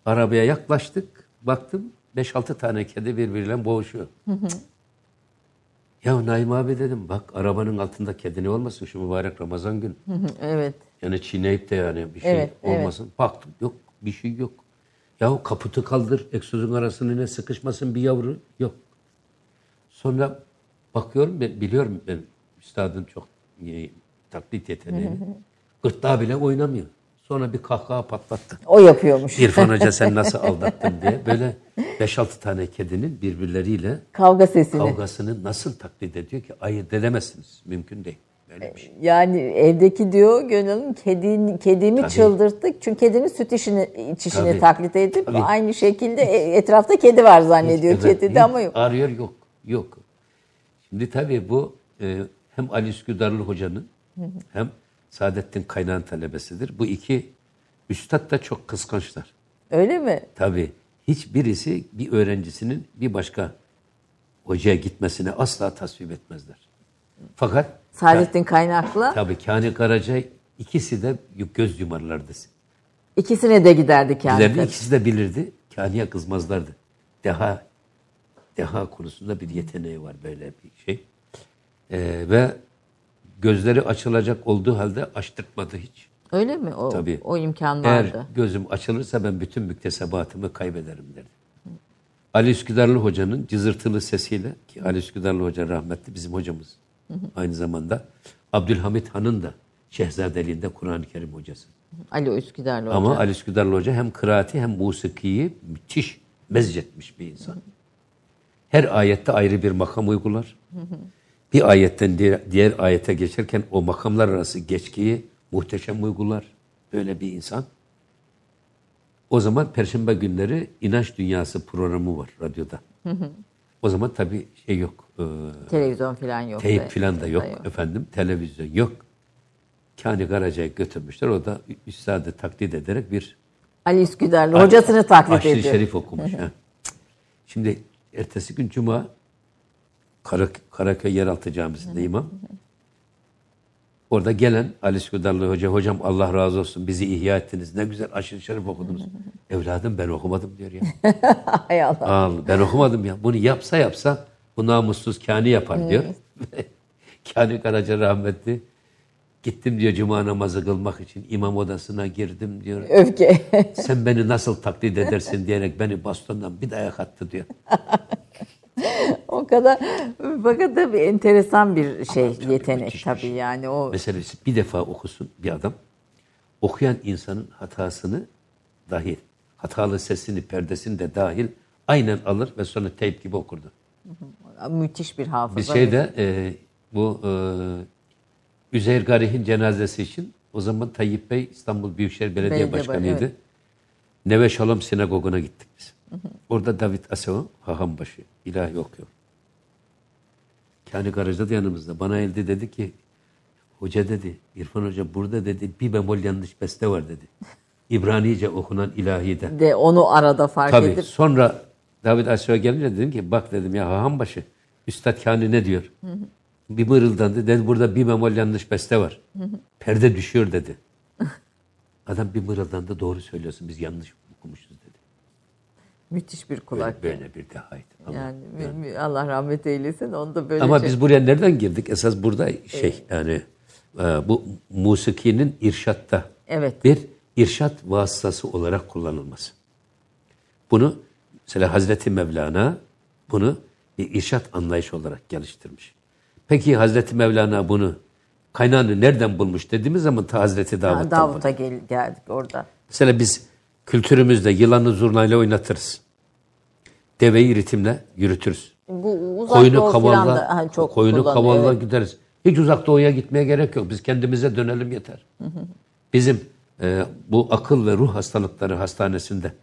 Arabaya yaklaştık baktım 5-6 tane kedi birbiriyle boğuşuyor. ya Naim abi dedim bak arabanın altında kedi ne olmasın şu mübarek Ramazan günü. Evet. Yani çiğneyip de yani bir şey Evet, evet. olmasın. Baktım yok bir şey yok. Yahu kaputu kaldır egzozun arasına ne sıkışmasın bir yavru yok. Sonra bakıyorum ben biliyorum ben üstadın çok iyi taklit yeteneğini. Gırtlağı bile oynamıyor. Sonra bir kahkaha patlattı. O yapıyormuş. İrfan Hoca sen nasıl aldattın diye. Böyle 5-6 tane kedinin birbirleriyle Kavga sesini. kavgasını nasıl taklit ediyor ki ayırt edemezsiniz. Mümkün değil. Bir şey. Yani evdeki diyor Gönül Hanım kedin, kedimi Tabii. çıldırttık. Çünkü kedinin süt işini, içişini Tabii. taklit edip Tabii. aynı şekilde e- etrafta kedi var zannediyor. Evet, kedi de ama yok. Arıyor yok. Yok. Şimdi tabii bu e, hem Ali Üsküdarlı Hoca'nın hem Saadettin Kaynağ'ın talebesidir. Bu iki Üstad da çok kıskançlar. Öyle mi? Tabii hiçbirisi bir öğrencisinin bir başka hocaya gitmesine asla tasvip etmezler. Fakat Saadettin Kaynak'la tabii Kani Karaca ikisi de göz yumarlardı. ikisine de giderdi Bizlerdi, kendisi. ikisi de bilirdi. Kani'ye kızmazlardı. Deha deha konusunda bir yeteneği var böyle bir şey. Ee, ve gözleri açılacak olduğu halde açtırtmadı hiç. Öyle mi? O, Tabii. o imkan Eğer vardı. gözüm açılırsa ben bütün müktesebatımı kaybederim derdi. Ali Üsküdarlı Hoca'nın cızırtılı sesiyle ki Ali Üsküdarlı Hoca rahmetli bizim hocamız. Aynı zamanda Abdülhamit Han'ın da Şehzadeliğinde Kur'an-ı Kerim hocası. Ali Üsküdarlı Ama Hoca. Ali Üsküdarlı Hoca hem kıraati hem musikiyi müthiş mezcetmiş bir insan. Her ayette ayrı bir makam uygular. Bir ayetten diğer, diğer ayete geçerken o makamlar arası geçkiyi muhteşem uygular. Böyle bir insan. O zaman Perşembe günleri İnanç Dünyası programı var radyoda. O zaman tabii şey yok. E, Televizyon falan yok. teyip ve- filan da yok, yok. efendim. Televizyon yok. Kani Karaca'yı götürmüşler. O da üstadı taklit ederek bir Ali Üsküdarlı hocasını taklit Aşırı ediyor. Şerif okumuş. ha. Şimdi ertesi gün Cuma Karak Karaköy Yeraltı Camisi'nde imam. Orada gelen Ali Üsküdarlı Hoca, hocam Allah razı olsun bizi ihya ettiniz. Ne güzel aşırı şerif okudunuz. Evladım ben okumadım diyor ya. Hay Allah. Al, ben okumadım ya. Bunu yapsa yapsa bu namussuz kani yapar diyor. kani Karaca rahmetli. Gittim diyor cuma namazı kılmak için imam odasına girdim diyor. Öfke. Sen beni nasıl taklit edersin diyerek beni bastondan bir dayak attı diyor. o kadar fakat tabii enteresan bir şey yetenek müthiş bir tabii şey. yani o Mesela bir defa okusun bir adam. Okuyan insanın hatasını dahil, hatalı sesini, perdesini de dahil aynen alır ve sonra teyp gibi okurdu. Müthiş bir hafıza. Bir şeyde e, bu e, Üzeyir Garih'in cenazesi için o zaman Tayyip Bey İstanbul Büyükşehir Belediye, Belediye Başkanı'ydı. evet. Neve Şalom Sinagogu'na gittik biz. Orada David Aseo, Hahambaşı, ilahi okuyor. Kani Garaj'da da yanımızda. Bana elde dedi ki, hoca dedi, İrfan Hoca burada dedi, bir bemol yanlış beste var dedi. İbranice okunan ilahide. de onu arada fark Tabii. edip Sonra David Asya gelince dedim ki bak dedim ya Hahambaşı Üstad Kani ne diyor? Bir mırıldandı. Dedi burada bir memol yanlış beste var. Perde düşüyor dedi. Adam bir mırıldandı doğru söylüyorsun biz yanlış okumuşuz dedi. müthiş bir Böyle, kulak. böyle bir dehaydı. Ama, Yani mü- Allah rahmet eylesin onu da böyle ama şey- biz buraya nereden girdik? Esas burada şey yani e, bu musikinin irşatta Evet. bir irşat vasıtası olarak kullanılması. Bunu mesela Hazreti Mevlana bunu bir irşat anlayışı olarak geliştirmiş. Peki Hazreti Mevlana bunu kaynağını nereden bulmuş dediğimiz zaman ta Hazreti Ha, Davut'tan. Davut'a gel- geldik orada. Mesela biz kültürümüzde yılanı zurnayla oynatırız. Deveyi ritimle yürütürüz. Bu uzak Koyunu kavalla, da ha, çok koyunu kavalla evet. gideriz. Hiç uzak doğuya gitmeye gerek yok. Biz kendimize dönelim yeter. Bizim e, bu akıl ve ruh hastalıkları hastanesinde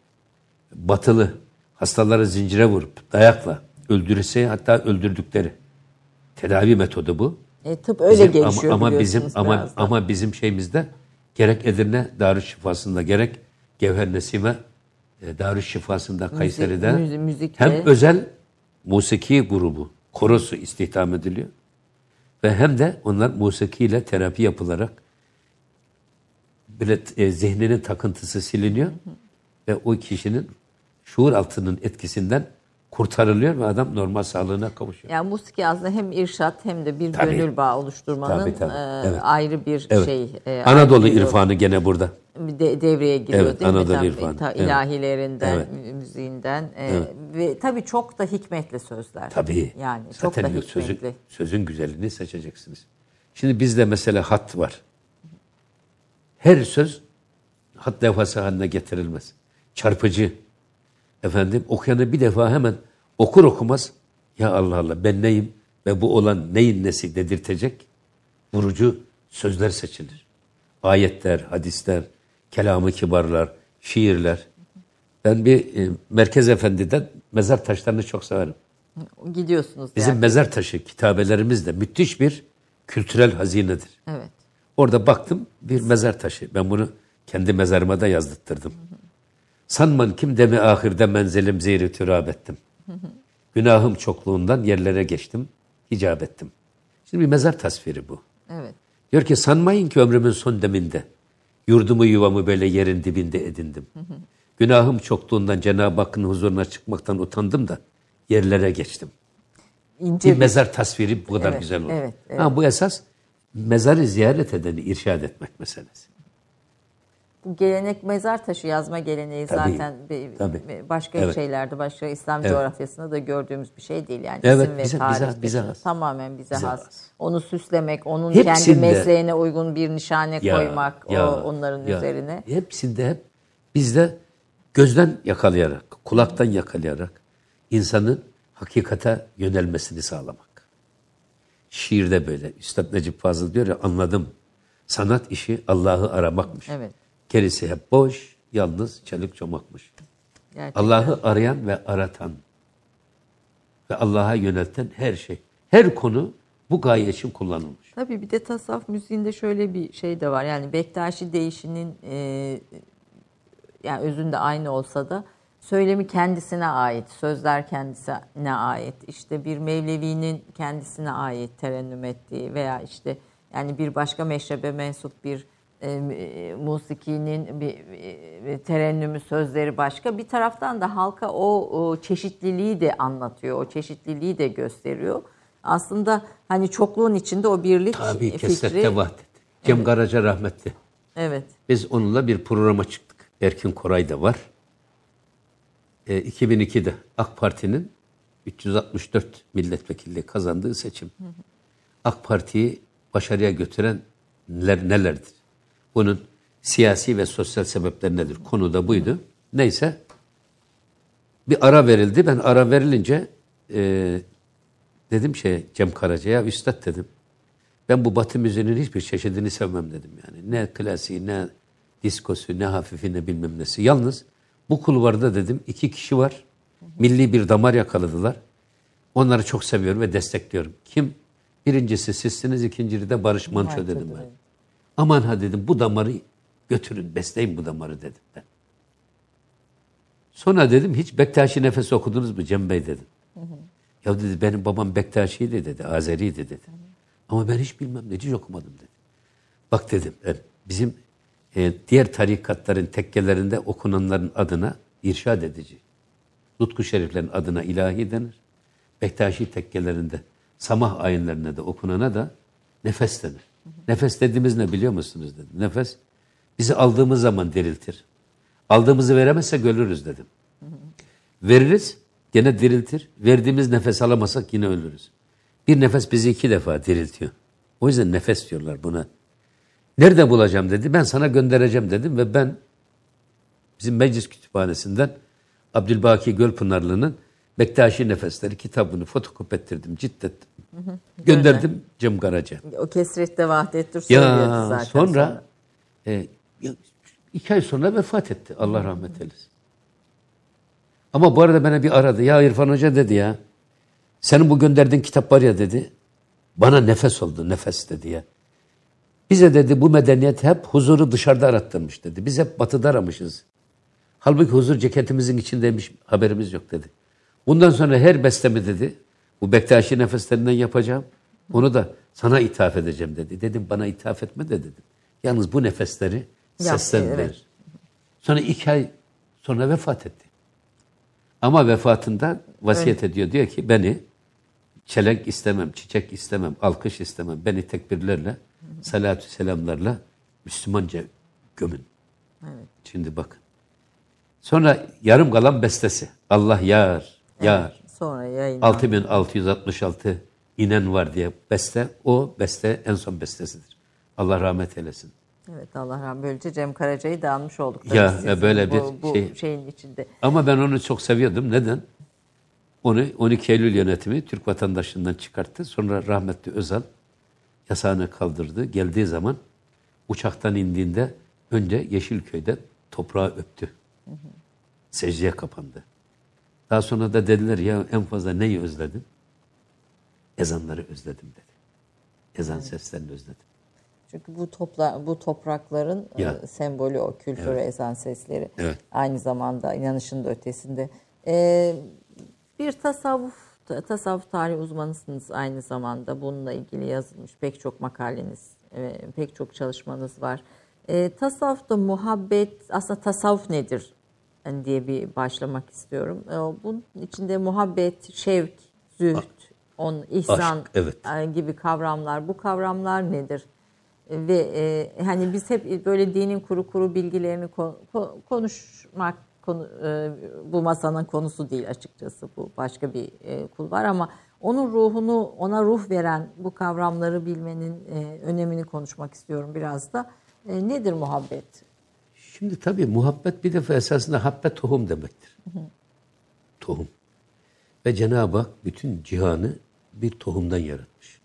batılı hastaları zincire vurup dayakla öldürürse hatta öldürdükleri tedavi metodu bu. E, tıp öyle Bizim- gelişiyor ama, ama bizim ama da. ama bizim şeyimizde gerek Edirne Darüşşifası'nda gerek Gevher Nesime e, Darüşşifası'nda Kayseri'de müzi- müzikle. hem özel musiki grubu korosu istihdam ediliyor ve hem de onlar musikiyle terapi yapılarak böyle e, zihninin takıntısı siliniyor ve o kişinin şuur altının etkisinden kurtarılıyor ve adam normal sağlığına kavuşuyor. Yani musiki aslında hem irşat hem de bir Tabii. gönül bağı oluşturmanın Tabii, tabii. e, Evet. ayrı bir Evet. şey. e, Anadolu bir yol- irfanı gene burada. de, devreye giriyor Evet, değil mi? Anadolu Tabii, irfanı. ta- Evet. ilahilerinden, Evet. mü- müziğinden e, ve tabii çok da hikmetli sözler. Tabii. Yani çok Zaten da yok, sözün, hikmetli. sözün güzelliğini seçeceksiniz. Şimdi bizde mesela hat var. Her söz hat levhası haline getirilmez. Çarpıcı. Efendim okuyanı bir defa hemen okur okumaz ya Allah Allah ben neyim ve bu olan neyin nesi dedirtecek vurucu sözler seçilir. Ayetler, hadisler, kelamı kibarlar, şiirler. Ben bir e, Merkez Efendi'den mezar taşlarını çok severim. Gidiyorsunuz Bizim yani. mezar taşı kitabelerimiz de müthiş bir kültürel hazinedir. Evet. Orada baktım bir mezar taşı. Ben bunu Kendi mezarıma da yazdırttırdım. Sanman kim demi ahirde menzilim zehri türab ettim. Günahım çokluğundan yerlere geçtim, hicap ettim. Şimdi bir mezar tasviri bu. Evet. Diyor ki sanmayın ki ömrümün son deminde yurdumu yuvamı böyle yerin dibinde edindim. Günahım çokluğundan Cenab-ı Hakk'ın huzuruna çıkmaktan utandım da yerlere geçtim. İnce Bir mezar tasviri bu kadar Evet, güzel olur. evet, evet. Ha, bu esas mezarı ziyaret edeni irşad etmek meselesi. Bu gelenek mezar taşı yazma geleneği Tabii, zaten bir- tabii. başka Evet. şeylerde, başka İslam Evet. coğrafyasında da gördüğümüz bir şey değil. Yani Evet, isim ve bize- tarih bize- bize has. tamamen bize, Bize has. has. Onu süslemek, onun Hepsinde- kendi mesleğine uygun bir nişane Ya, koymak ya, o onların ya. üzerine. Hepsinde hep bizde gözden yakalayarak, kulaktan yakalayarak insanın hakikate yönelmesini sağlamak. Şiirde böyle. Üstad Necip Fazıl diyor ya anladım. Sanat işi Allah'ı aramakmış. Evet. Gerisi hep boş, yalnız çelik çomakmış. Allah'ı arayan ve aratan ve Allah'a yönelten her şey, her konu bu gaye için kullanılmış. Tabii bir de tasavvuf müziğinde şöyle bir şey de var. Yani Bektaşi değişinin e, yani özünde aynı olsa da söylemi kendisine ait, sözler kendisine ait. İşte bir Mevlevi'nin kendisine ait terennüm ettiği veya işte yani bir başka meşrebe mensup bir e, musikinin bir e, terennümü sözleri başka. Bir taraftan da halka o, o çeşitliliği de anlatıyor, o çeşitliliği de gösteriyor. Aslında hani çokluğun içinde o birlik Tabii fikri. vahdet. Cem Karaca rahmetli. Evet. Biz onunla bir programa çıktık. Erkin Koray da var. E, 2002'de AK Parti'nin 364 milletvekilliği kazandığı seçim. AK Parti'yi başarıya götüren neler, nelerdir? Bunun siyasi ve sosyal sebepleri nedir? Konu da buydu. Neyse bir ara verildi. Ben ara verilince e, dedim şey Cem Karaca'ya üstad dedim. Ben bu batı müziğinin hiçbir çeşidini sevmem dedim yani. Ne klasiği, ne diskosu, ne hafifi, ne bilmem nesi. Yalnız bu kulvarda dedim iki kişi var. Milli bir damar yakaladılar. Onları çok seviyorum ve destekliyorum. Kim? Birincisi sizsiniz, ikincisi de Barış Manço dedim dedi. ben. Aman ha dedim bu damarı götürün, besleyin bu damarı dedim ben. Sonra dedim hiç Bektaşi nefes okudunuz mu Cem Bey dedim. Ya dedi benim babam Bektaşi'ydi dedi, Azeri'ydi dedi. Ama ben hiç bilmem dedi, hiç okumadım dedi. Bak dedim ben bizim e, diğer tarikatların tekkelerinde okunanların adına irşad edici. Nutku şeriflerin adına ilahi denir. Bektaşi tekkelerinde samah ayinlerine de okunana da nefes denir. Nefes dediğimiz ne biliyor musunuz dedim. Nefes bizi aldığımız zaman diriltir. Aldığımızı veremezsek ölürüz dedim. Veririz, gene diriltir. Verdiğimiz nefes alamasak yine ölürüz. Bir nefes bizi iki defa diriltiyor. O yüzden nefes diyorlar buna. Nerede bulacağım dedi. Ben sana göndereceğim dedim ve ben bizim meclis kütüphanesinden Abdülbaki Gölpınarlı'nın Bektaşi Nefesleri kitabını fotokopi ettirdim, ciddettim. Gönderdim Cem Karaca. O kesrette vahdettir söylüyordu Ya zaten. sonra e, ya, iki ay sonra vefat etti. Allah rahmet eylesin. Ama bu arada bana bir aradı. Ya İrfan Hoca dedi ya. Senin bu gönderdiğin kitap var ya dedi. Bana nefes oldu. Nefes dedi ya. Bize dedi bu medeniyet hep huzuru dışarıda arattırmış dedi. Biz hep batıda aramışız. Halbuki huzur ceketimizin içindeymiş haberimiz yok dedi. Bundan sonra her bestemi dedi. Bu Bektaşi nefeslerinden yapacağım. Onu da sana ithaf edeceğim dedi. Dedim bana ithaf etme de dedim. Yalnız bu nefesleri seslendir. evet. Sonra iki ay sonra vefat etti. Ama vefatında vasiyet ediyor. Diyor ki beni çelenk istemem, çiçek istemem, alkış istemem. Beni tekbirlerle, salatü selamlarla Müslümanca gömün. Şimdi bakın. Sonra yarım kalan bestesi. Allah yar, yar. Sonra yayınlandı. 6666 inen var diye beste. O beste en son bestesidir. Allah rahmet eylesin. Evet Allah rahmet Böylece Cem Karaca'yı da almış olduk. Ya, sizin böyle bir bu, bu şey- şeyin içinde. Ama ben onu çok seviyordum. Neden? Onu 12 Eylül yönetimi Türk vatandaşından çıkarttı. Sonra rahmetli Özal yasağını kaldırdı. Geldiği zaman uçaktan indiğinde önce Yeşilköy'de toprağı öptü. Secdeye kapandı. Daha sonra da dediler ya en fazla neyi özledin? Ezanları özledim dedi. Ezan seslerini özledim. Çünkü bu topla bu toprakların Ya. e, sembolü o kültür ve ezan sesleri. Evet. Aynı zamanda inanışın da ötesinde. E, bir tasavvuf ta- tasavvuf tarihi uzmanısınız aynı zamanda. Bununla ilgili yazılmış pek çok makaleniz, e, pek çok çalışmanız var. E, tasavvufta muhabbet, aslında tasavvuf nedir diye bir başlamak istiyorum. E, bunun içinde muhabbet, şevk, zühd, on, ihsan Aşk, evet. e, gibi kavramlar. Bu kavramlar nedir? E, Ve e, hani biz hep böyle dinin kuru kuru bilgilerini ko- ko- konuşmak konu e, bu masanın konusu değil açıkçası. Bu başka bir e, kul var ama onun ruhunu ona ruh veren bu kavramları bilmenin e, önemini konuşmak istiyorum biraz da. E, nedir muhabbet? Şimdi tabii muhabbet bir defa esasında habbe tohum demektir. Tohum. Ve Cenab-ı Hak bütün cihanı bir tohumdan yaratmış.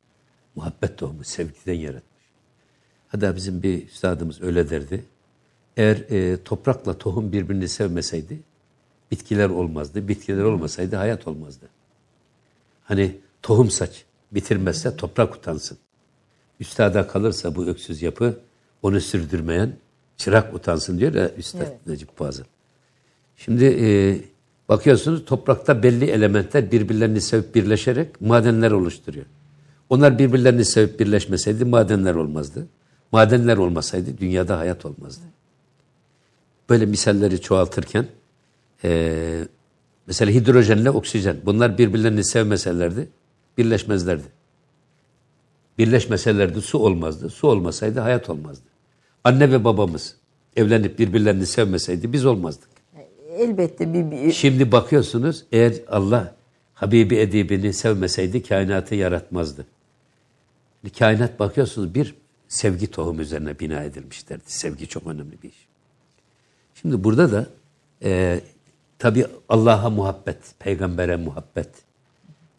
Muhabbet tohumu, sevgiden yaratmış. Hatta bizim bir üstadımız öyle derdi. Eğer e, toprakla tohum birbirini sevmeseydi bitkiler olmazdı. Bitkiler olmasaydı hayat olmazdı. Hani tohum saç bitirmezse toprak utansın. Üstada kalırsa bu öksüz yapı onu sürdürmeyen çırak utansın diyor ya Üstad Evet. Necip Fazıl. Şimdi e, bakıyorsunuz toprakta belli elementler birbirlerini sevip birleşerek madenler oluşturuyor. Onlar birbirlerini sevip birleşmeseydi madenler olmazdı. Madenler olmasaydı dünyada hayat olmazdı. Böyle misalleri çoğaltırken e, mesela hidrojenle oksijen bunlar birbirlerini sevmeselerdi birleşmezlerdi. Birleşmeselerdi su olmazdı. Su olmasaydı hayat olmazdı. Anne ve babamız evlenip birbirlerini sevmeseydi biz olmazdık. Elbette bir, bir Şimdi bakıyorsunuz eğer Allah Habibi edibini sevmeseydi kainatı yaratmazdı. Kainat bakıyorsunuz bir sevgi tohumu üzerine bina edilmişlerdi. Sevgi çok önemli bir iş. Şimdi burada da e, tabi Allah'a muhabbet, peygambere muhabbet.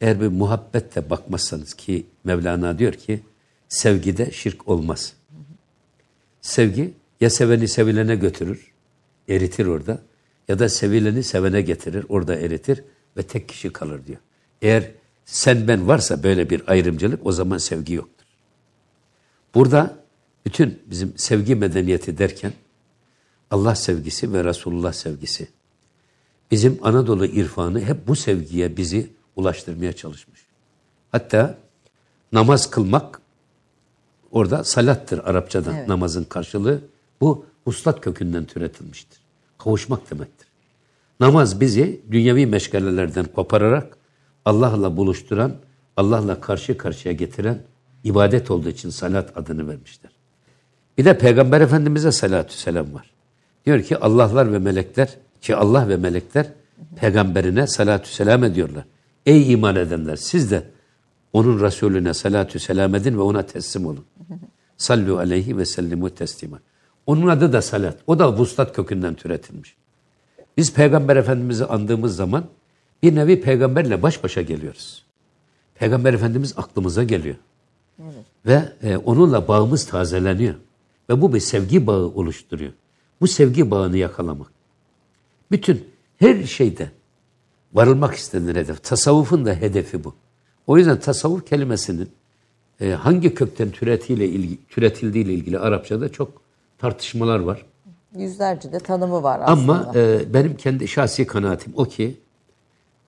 Eğer bir muhabbetle bakmazsanız ki Mevlana diyor ki sevgide şirk olmaz. Sevgi ya seveni sevilene götürür, eritir orada ya da sevileni sevene getirir, orada eritir ve tek kişi kalır diyor. Eğer sen ben varsa böyle bir ayrımcılık o zaman sevgi yoktur. Burada bütün bizim sevgi medeniyeti derken Allah sevgisi ve Resulullah sevgisi. Bizim Anadolu irfanı hep bu sevgiye bizi ulaştırmaya çalışmış. Hatta namaz kılmak orada salattır Arapçadan Evet. namazın karşılığı. Bu huslat kökünden türetilmiştir. Kavuşmak demektir. Namaz bizi dünyevi meşgalelerden kopararak Allah'la buluşturan, Allah'la karşı karşıya getiren ibadet olduğu için salat adını vermişler. Bir de Peygamber Efendimiz'e salatü selam var. Diyor ki Allahlar ve melekler ki Allah ve melekler peygamberine salatü selam ediyorlar. Ey iman edenler siz de onun Resulüne salatü selam edin ve ona teslim olun. Sallu aleyhi ve sellimu teslima. Onun adı da salat. O da vuslat kökünden türetilmiş. Biz Peygamber Efendimiz'i andığımız zaman bir nevi peygamberle baş başa geliyoruz. Peygamber Efendimiz aklımıza geliyor. Ve e, onunla bağımız tazeleniyor. Ve bu bir sevgi bağı oluşturuyor. Bu sevgi bağını yakalamak. Bütün her şeyde varılmak istenilen hedef. Tasavvufun da hedefi bu. O yüzden tasavvuf kelimesinin e, hangi kökten türetiyle ilgi, türetildiğiyle ilgili Arapçada çok tartışmalar var. yüzlerce de tanımı var aslında. Ama e, benim kendi şahsi kanaatim o ki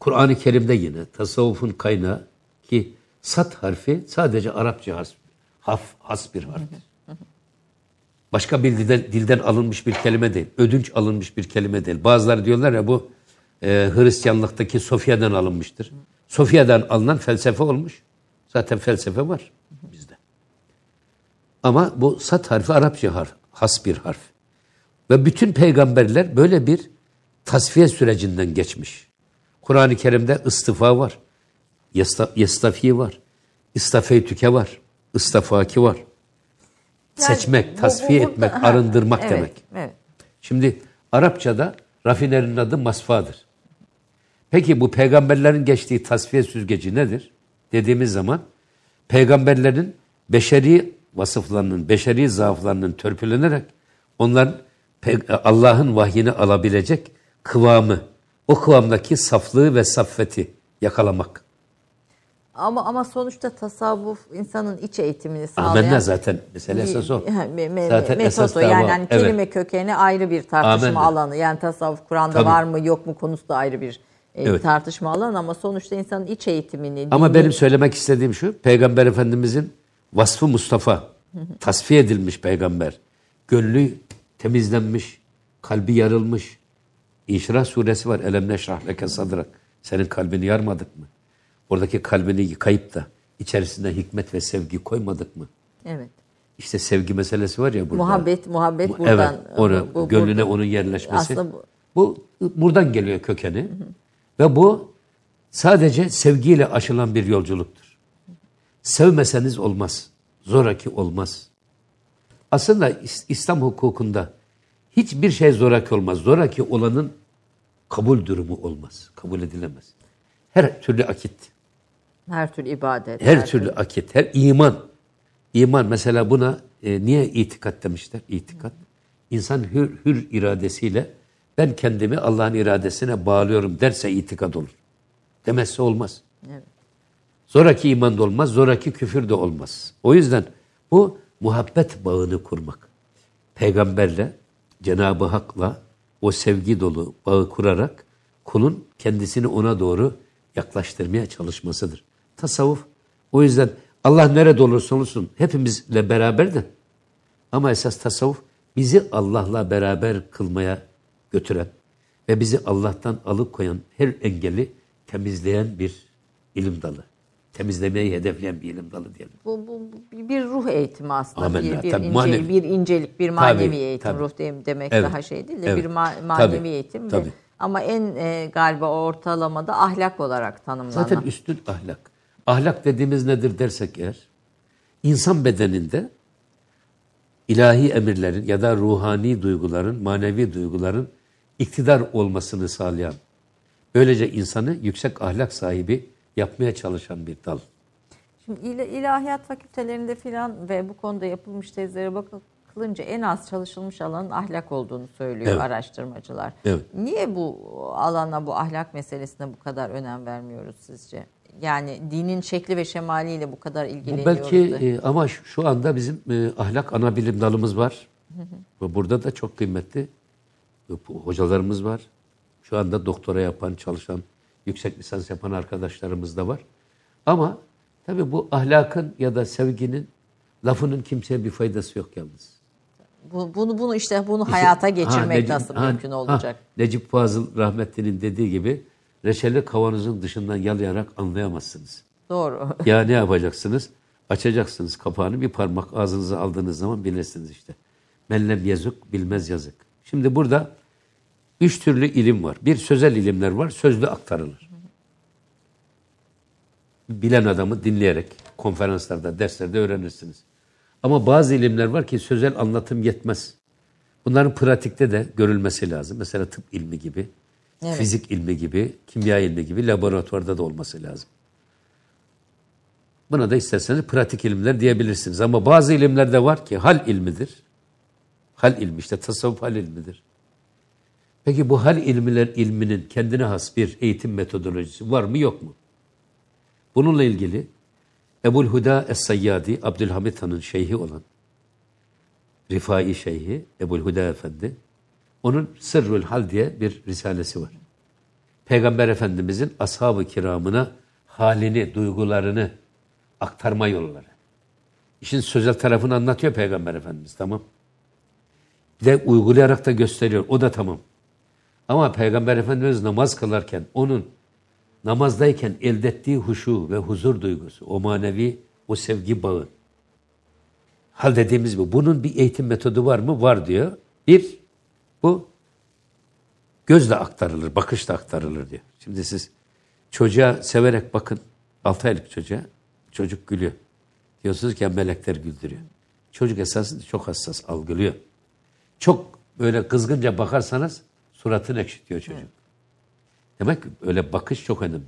Kur'an-ı Kerim'de yine tasavvufun kaynağı ki sat harfi sadece Arapça has, haf, has bir harftir. Başka bir dilden, dilden alınmış bir kelime değil. Ödünç alınmış bir kelime değil. Bazıları diyorlar ya bu e, Hristiyanlıktaki Sofya'dan alınmıştır. Sofya'dan alınan felsefe olmuş. Zaten felsefe var bizde. Ama bu sat harfi Arapça harf, has bir harf. Ve bütün peygamberler böyle bir tasfiye sürecinden geçmiş. Kur'an-ı Kerim'de istifa var. Yesta, yestafi var. İstafeytüke var. İstafaki var. Yani Seçmek, bu- tasfiye bu- burada- etmek, ha, arındırmak evet, demek. Evet. Şimdi Arapçada rafinerinin adı masfadır. Peki bu peygamberlerin geçtiği tasfiye süzgeci nedir? Dediğimiz zaman peygamberlerin beşeri vasıflarının, beşeri zaaflarının törpülenerek onların Allah'ın vahyini alabilecek kıvamı, o kıvamdaki saflığı ve saffeti yakalamak. Ama ama sonuçta tasavvuf insanın iç eğitimini sağlayan Amenna zaten. Mesele esas o. me- me- Zaten esas metodu da yani hani Evet. kelime kökeni ayrı bir tartışma Amenna. alanı. Yani tasavvuf Kur'an'da Tabii. var mı yok mu konusu da ayrı bir Evet. tartışma alanı ama sonuçta insanın iç eğitimini Ama dini- benim söylemek istediğim şu. Peygamber Efendimizin vasfı Mustafa. Tasfiye edilmiş peygamber. Gönlü temizlenmiş. Kalbi yarılmış. İnşirah suresi var. Elem neşrah leke sadrak. Senin kalbini yarmadık mı? Oradaki kalbini yıkayıp da içerisine hikmet ve sevgi koymadık mı? evet. İşte sevgi meselesi var ya burada. Muhabbet muhabbet Bu- buradan Evet, onu, bu- gönlüne burada. onun yerleşmesi. Aslında bu- bu buradan geliyor kökeni. Ve bu sadece sevgiyle aşılan bir yolculuktur. Sevmeseniz olmaz. Zoraki olmaz. Aslında İs- İslam hukukunda hiçbir şey zoraki olmaz. Zoraki olanın kabul durumu olmaz. Kabul edilemez. Her türlü akit. her türlü ibadet. Her türlü akit, her iman. İman mesela buna e, niye itikat demişler? İtikat. İnsan hür, hür iradesiyle ben kendimi Allah'ın iradesine bağlıyorum derse itikat olur. Demezse olmaz. Evet. Zoraki iman da olmaz, zoraki küfür de olmaz. O yüzden bu muhabbet bağını kurmak. Peygamberle, Cenab-ı Hak'la o sevgi dolu bağı kurarak kulun kendisini ona doğru yaklaştırmaya çalışmasıdır. Tasavvuf o yüzden Allah nerede olursa olsun hepimizle beraber de ama esas tasavvuf bizi Allah'la beraber kılmaya götüren ve bizi Allah'tan alıkoyan her engeli temizleyen bir ilim dalı. Temizlemeyi hedefleyen bir ilim dalı diyelim. Bu, bu, bu bir ruh eğitimi aslında. Amenna. Bir, bir, Tabii, ince- manevi. bir incelik, bir manevi Tabii, eğitim. tabii. Ruh dem- demek Evet. daha şey değil de Evet. bir ma- Tabii, manevi eğitim. ve- tabii. ama en e, galiba ortalamada ahlak olarak tanımlanan. Zaten üstün ahlak. Ahlak dediğimiz nedir dersek eğer, insan bedeninde ilahi emirlerin ya da ruhani duyguların, manevi duyguların iktidar olmasını sağlayan, böylece insanı yüksek ahlak sahibi yapmaya çalışan bir dal. Şimdi il- ilahiyat fakültelerinde filan ve bu konuda yapılmış tezlere bakılınca en az çalışılmış alanın ahlak olduğunu söylüyor Evet. araştırmacılar. Evet. Niye bu alana, bu ahlak meselesine bu kadar önem vermiyoruz sizce? Yani dinin şekli ve şemaliyle bu kadar Bu ilgileniyoruz. belki da. e, ama şu- anda bizim e, ahlak ana bilim dalımız var. Ve burada da çok kıymetli bu hocalarımız var. Şu anda doktora yapan, çalışan, yüksek lisans yapan arkadaşlarımız da var. Ama tabii bu ahlakın ya da sevginin lafının kimseye bir faydası yok yalnız. Bu- bunu bunu işte bunu hayata geçirmek Necip- nasıl ha, mümkün ha, olacak? Necip Fazıl rahmetlinin dediği gibi reçeli kavanozun dışından yalayarak anlayamazsınız. Doğru. Ya ne yapacaksınız? Açacaksınız kapağını bir parmak ağzınıza aldığınız zaman bilirsiniz işte. Mellem yazık bilmez yazık. Şimdi burada üç türlü ilim var. Bir sözel ilimler var, sözlü aktarılır. Bilen adamı dinleyerek konferanslarda, derslerde öğrenirsiniz. Ama bazı ilimler var ki sözel anlatım yetmez. Bunların pratikte de görülmesi lazım. Mesela tıp ilmi gibi, Evet. fizik ilmi gibi, kimya ilmi gibi laboratuvarda da olması lazım. Buna da isterseniz pratik ilimler diyebilirsiniz. Ama bazı ilimlerde var ki hal ilmidir. Hal ilmi işte tasavvuf hal ilmidir. Peki bu hal ilmiler ilminin kendine has bir eğitim metodolojisi var mı yok mu? Bununla ilgili Ebul Huda Es-Sayyadi, Abdülhamit Han'ın şeyhi olan Rifai Şeyhi, Ebul Huda Efendi, onun Sırrül Hal diye bir risalesi var. Peygamber Efendimizin ashab-ı kiramına halini, duygularını aktarma yolları. İşin sözel tarafını anlatıyor Peygamber Efendimiz, tamam. Bir de uygulayarak da gösteriyor, o da tamam. Ama Peygamber Efendimiz namaz kılarken onun namazdayken elde ettiği huşu ve huzur duygusu, o manevi, o sevgi bağı. Hal dediğimiz bu. Bunun bir eğitim metodu var mı? Var diyor. Bir, bu gözle aktarılır, bakışla aktarılır diyor. Şimdi siz çocuğa severek bakın, 6 aylık çocuğa, çocuk gülüyor. Diyorsunuz ki melekler güldürüyor. Çocuk esasında çok hassas, algılıyor. Çok böyle kızgınca bakarsanız suratını ekşitiyor çocuk. Demek ki öyle bakış çok önemli.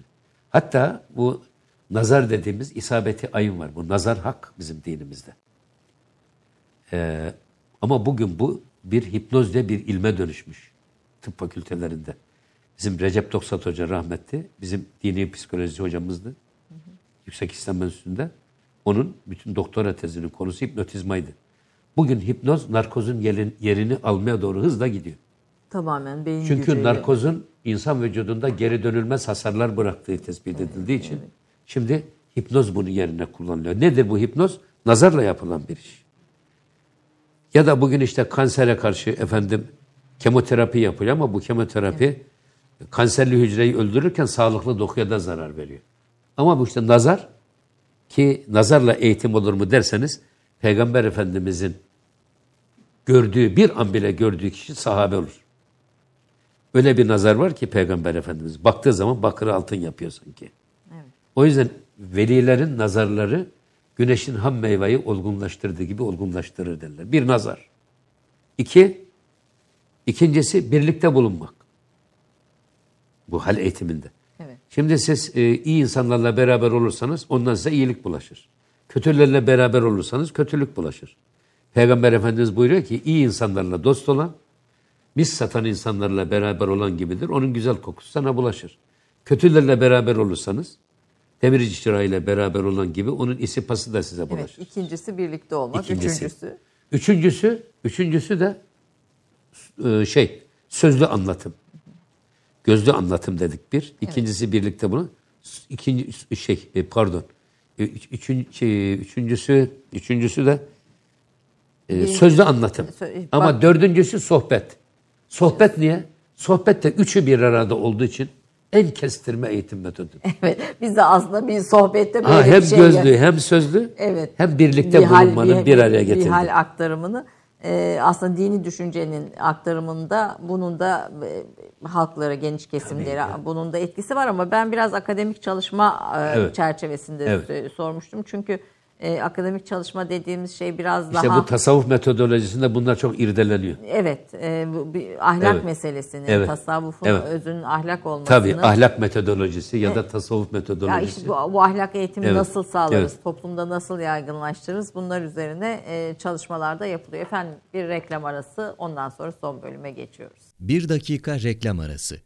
Hatta bu nazar dediğimiz isabeti ayın var. Bu nazar hak bizim dinimizde. Ee, ama bugün bu bir hipnozle bir ilme dönüşmüş tıp fakültelerinde. Bizim Recep Toksat Hoca rahmetli, bizim dini psikoloji hocamızdı. Yüksek İslam Enstitüsü'nde. Onun bütün doktora tezinin konusu hipnotizmaydı. Bugün hipnoz narkozun yerin- yerini almaya doğru hızla gidiyor. Tamamen beyin Çünkü gücüyle. narkozun insan vücudunda geri dönülmez hasarlar bıraktığı tespit edildiği için şimdi hipnoz bunun yerine kullanılıyor. Nedir bu hipnoz? Nazarla yapılan bir iş. Ya da bugün işte kansere karşı efendim kemoterapi yapılıyor ama bu kemoterapi kanserli hücreyi öldürürken sağlıklı dokuya da zarar veriyor. Ama bu işte nazar ki nazarla eğitim olur mu derseniz Peygamber Efendimizin gördüğü bir an bile gördüğü kişi sahabe olur. Öyle bir nazar var ki Peygamber Efendimiz baktığı zaman bakırı altın yapıyor sanki. O yüzden velilerin nazarları güneşin ham meyveyi olgunlaştırdığı gibi olgunlaştırır derler. Bir nazar. İki, ikincisi birlikte bulunmak. Bu hal eğitiminde. Evet. Şimdi siz e, iyi insanlarla beraber olursanız ondan size iyilik bulaşır. Kötülerle beraber olursanız kötülük bulaşır. Peygamber Efendimiz buyuruyor ki iyi insanlarla dost olan, mis satan insanlarla beraber olan gibidir. Onun güzel kokusu sana bulaşır. Kötülerle beraber olursanız, demirci çırağıyla beraber olan gibi onun isi pası da size Evet, bulaşır. ikincisi birlikte olmak. İkincisi. Üçüncüsü Üçüncüsü, üçüncüsü de e, şey, sözlü anlatım. Gözlü anlatım dedik bir. İkincisi birlikte bunu. İkinci şey, e, pardon. E, üç- üçün- şey, üçüncüsü, üçüncüsü de e, sözlü anlatım. Sö- Ama bak- dördüncüsü sohbet. Sohbet niye? Sohbet de üçü bir arada olduğu için en kestirme eğitim metodu. Evet, biz de aslında bir sohbette böyle Ha, hem bir şey gözlü hem sözlü Evet. hem birlikte hal- bulunmanın bir, araya getirdi. Bir hal aktarımını e, aslında dini düşüncenin aktarımında bunun da e, halklara, geniş kesimlere bunun da etkisi var ama ben biraz akademik çalışma e, Evet. çerçevesinde Evet. sormuştum. Çünkü e, akademik çalışma dediğimiz şey biraz İşte daha bu tasavvuf metodolojisinde bunlar çok irdeleniyor. evet e, bu bir ahlak Evet. meselesini, Evet. tasavvufun Evet. özünün ahlak olmasını Tabii ahlak metodolojisi ya da tasavvuf Ya metodolojisi. işte bu, bu ahlak eğitimi Evet, nasıl sağlarız, evet. toplumda nasıl yaygınlaştırırız bunlar üzerine e, çalışmalarda yapılıyor. Efendim bir reklam arası ondan sonra son bölüme geçiyoruz. Bir dakika reklam arası.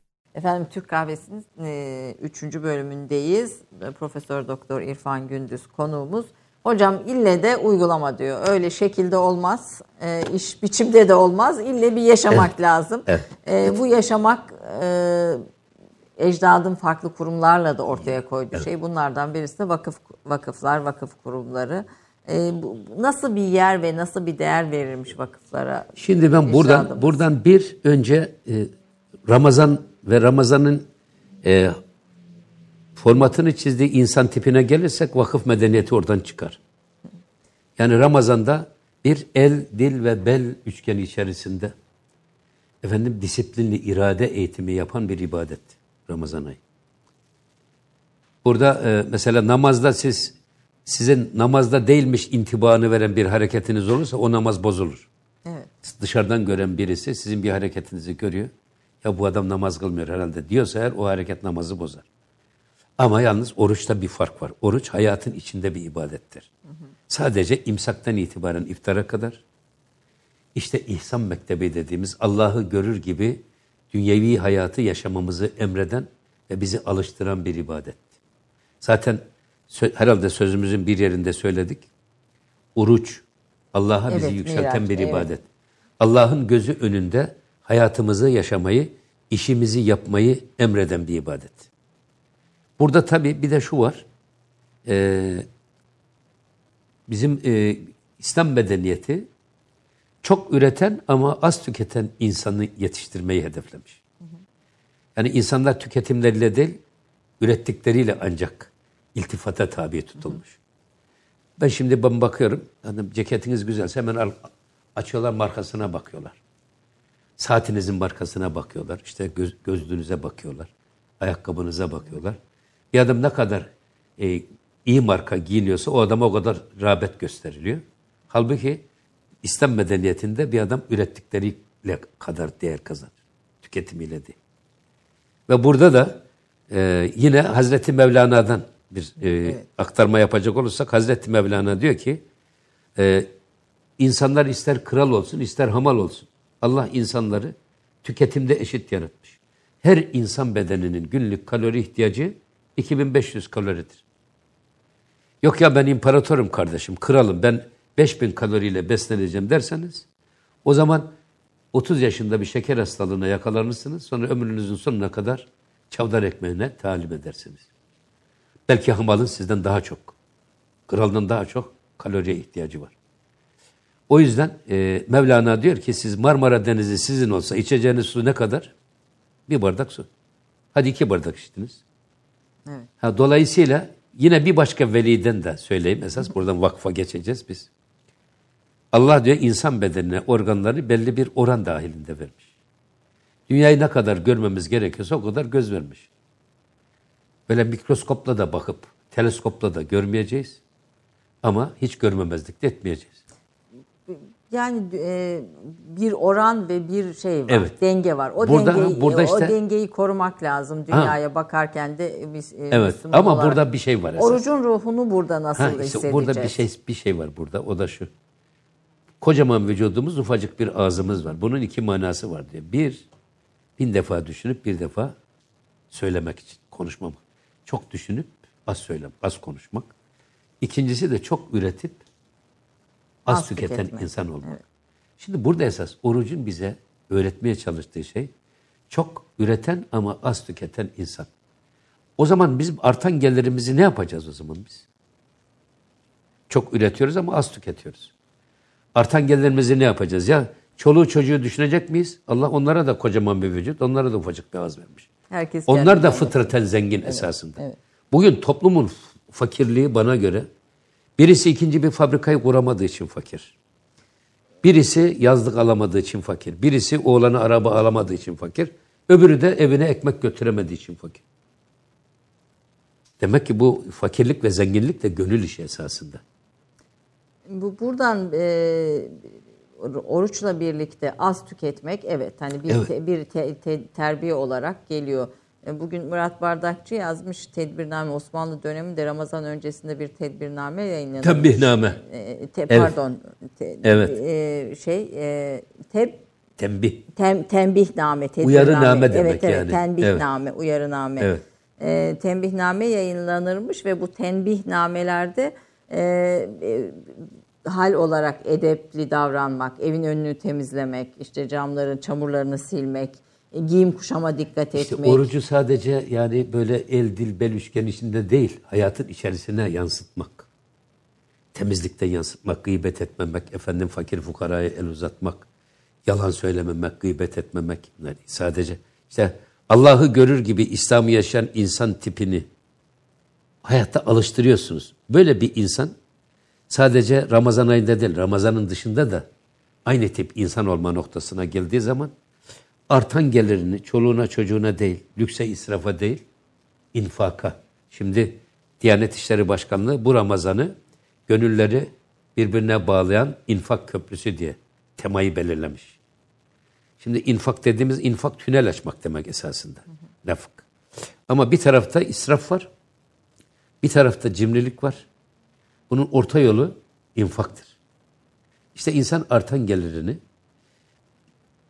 Efendim Türk Kahvesi'nin 3. bölümündeyiz. E, Profesör Doktor İrfan Gündüz konuğumuz. Hocam ille de uygulama diyor. Öyle şekilde olmaz. E, iş biçimde de olmaz. İlle bir yaşamak lazım. Evet. E, bu yaşamak e, ecdadın farklı kurumlarla da ortaya koyduğu şey. Bunlardan birisi de vakıf vakıflar, vakıf kurumları. E, bu, nasıl bir yer ve nasıl bir değer verilmiş vakıflara? Şimdi ben buradan ecdadımız? buradan bir önce e, Ramazan ve Ramazan'ın e, formatını çizdiği insan tipine gelirsek vakıf medeniyeti oradan çıkar. Yani Ramazan'da bir el, dil ve bel üçgeni içerisinde efendim disiplinli irade eğitimi yapan bir ibadet Ramazan ayı. Burada e, mesela namazda siz sizin namazda değilmiş intibanı veren bir hareketiniz olursa o namaz bozulur. Evet. Dışarıdan gören birisi sizin bir hareketinizi görüyor. Ya bu adam namaz kılmıyor herhalde diyorsa eğer o hareket namazı bozar. Ama yalnız oruçta bir fark var. Oruç hayatın içinde bir ibadettir. Sadece imsaktan itibaren iftara kadar işte ihsan mektebi dediğimiz Allah'ı görür gibi dünyevi hayatı yaşamamızı emreden ve bizi alıştıran bir ibadet. Zaten herhalde sözümüzün bir yerinde söyledik. Oruç Allah'a bizi Evet, yükselten Miraç, bir evet. ibadet. Allah'ın gözü önünde hayatımızı yaşamayı, işimizi yapmayı emreden bir ibadet. Burada tabii bir de şu var. Ee, bizim e, İslam medeniyeti çok üreten ama az tüketen insanı yetiştirmeyi hedeflemiş. Yani insanlar tüketimleriyle değil, ürettikleriyle ancak iltifata tabi tutulmuş. Ben şimdi ben bakıyorum, hani ceketiniz güzelse hemen al, açıyorlar markasına bakıyorlar. Saatinizin markasına bakıyorlar. İşte göz, gözlüğünüze bakıyorlar. Ayakkabınıza bakıyorlar. Bir adam ne kadar e, iyi marka giyiniyorsa o adama o kadar rağbet gösteriliyor. Halbuki İslam medeniyetinde bir adam ürettikleriyle kadar değer kazanır. Tüketimiyle değil. Ve burada da e, yine Hazreti Mevlana'dan bir e, evet. aktarma yapacak olursak Hazreti Mevlana diyor ki e, insanlar ister kral olsun ister hamal olsun. Allah insanları tüketimde eşit yaratmış. Her insan bedeninin günlük kalori ihtiyacı 2500 kaloridir. Yok ya ben imparatorum kardeşim, kralım, ben 5000 kaloriyle besleneceğim derseniz o zaman 30 yaşında bir şeker hastalığına yakalanırsınız. Sonra ömrünüzün sonuna kadar çavdar ekmeğine talim edersiniz. Belki hamalın sizden daha çok, kraldan daha çok kaloriye ihtiyacı var. O yüzden e, Mevlana diyor ki siz Marmara Denizi sizin olsa içeceğiniz su ne kadar? Bir bardak su. Hadi iki bardak içtiniz. Evet. Ha, dolayısıyla yine bir başka veliden de söyleyeyim. Esas buradan vakfa geçeceğiz biz. Allah diyor insan bedenine organları belli bir oran dahilinde vermiş. Dünyayı ne kadar görmemiz gerekiyorsa o kadar göz vermiş. Böyle mikroskopla da bakıp teleskopla da görmeyeceğiz. Ama hiç görmemezlik de etmeyeceğiz. Yani e, bir oran ve bir şey var, evet. denge var. O burada, dengeyi burada işte, o dengeyi korumak lazım dünyaya ha. bakarken de biz e, Evet. Müslüman ama olarak. burada bir şey var esas. Orucun ruhunu burada nasıl ha, işte hissedeceğiz? Burada bir şey bir şey var burada. O da şu. Kocaman vücudumuz, ufacık bir ağzımız var. Bunun iki manası var diye. Bir, bin defa düşünüp bir defa söylemek için, konuşmamak. Çok düşünüp az söylemek, az konuşmak. İkincisi de çok üretip az, az tüketen tüketmek. insan olmak. Evet. Şimdi burada esas orucun bize öğretmeye çalıştığı şey çok üreten ama az tüketen insan. O zaman biz artan gelirimizi ne yapacağız o zaman biz? Çok üretiyoruz ama az tüketiyoruz. Artan gelirimizi ne yapacağız? Ya çoluğu çocuğu düşünecek miyiz? Allah onlara da kocaman bir vücut, onlara da ufacık bir ağız vermiş. Herkes Onlar da fıtraten zengin evet, esasında. Evet. Bugün toplumun fakirliği bana göre birisi ikinci bir fabrikayı kuramadığı için fakir. Birisi yazlık alamadığı için fakir. Birisi oğlanı araba alamadığı için fakir. Öbürü de evine ekmek götüremediği için fakir. Demek ki bu fakirlik ve zenginlik de gönül işi esasında. Bu buradan e, oruçla birlikte az tüketmek evet hani bir evet. Te, bir te, te, terbiye olarak geliyor. E, bugün Murat Bardakçı yazmış tedbirname Osmanlı döneminde Ramazan öncesinde bir tedbirname yayınlanmış. Tembihname. E, te, pardon. Te, evet. E, şey e, teb Tembih. Tem, tembihname. Uyarıname demek evet, evet, yani. Tembihname, evet. uyarıname. Evet. E, tembihname yayınlanırmış ve bu tembihnamelerde e, e, hal olarak edepli davranmak, evin önünü temizlemek, işte camların çamurlarını silmek, giyim kuşama dikkat işte etmek. Orucu sadece yani böyle el, dil, bel üçgen içinde değil, hayatın içerisine yansıtmak. Temizlikten yansıtmak, gıybet etmemek, efendim fakir fukaraya el uzatmak, yalan söylememek, gıybet etmemek. Yani sadece işte Allah'ı görür gibi İslam'ı yaşayan insan tipini hayatta alıştırıyorsunuz. Böyle bir insan sadece Ramazan ayında değil, Ramazanın dışında da aynı tip insan olma noktasına geldiği zaman artan gelirini çoluğuna çocuğuna değil, lükse israfa değil, infaka. Şimdi Diyanet İşleri Başkanlığı bu Ramazan'ı gönülleri birbirine bağlayan infak köprüsü diye temayı belirlemiş. Şimdi infak dediğimiz infak tünel açmak demek esasında. Nafık. Ama bir tarafta israf var, bir tarafta cimrilik var. Bunun orta yolu infaktır. İşte insan artan gelirini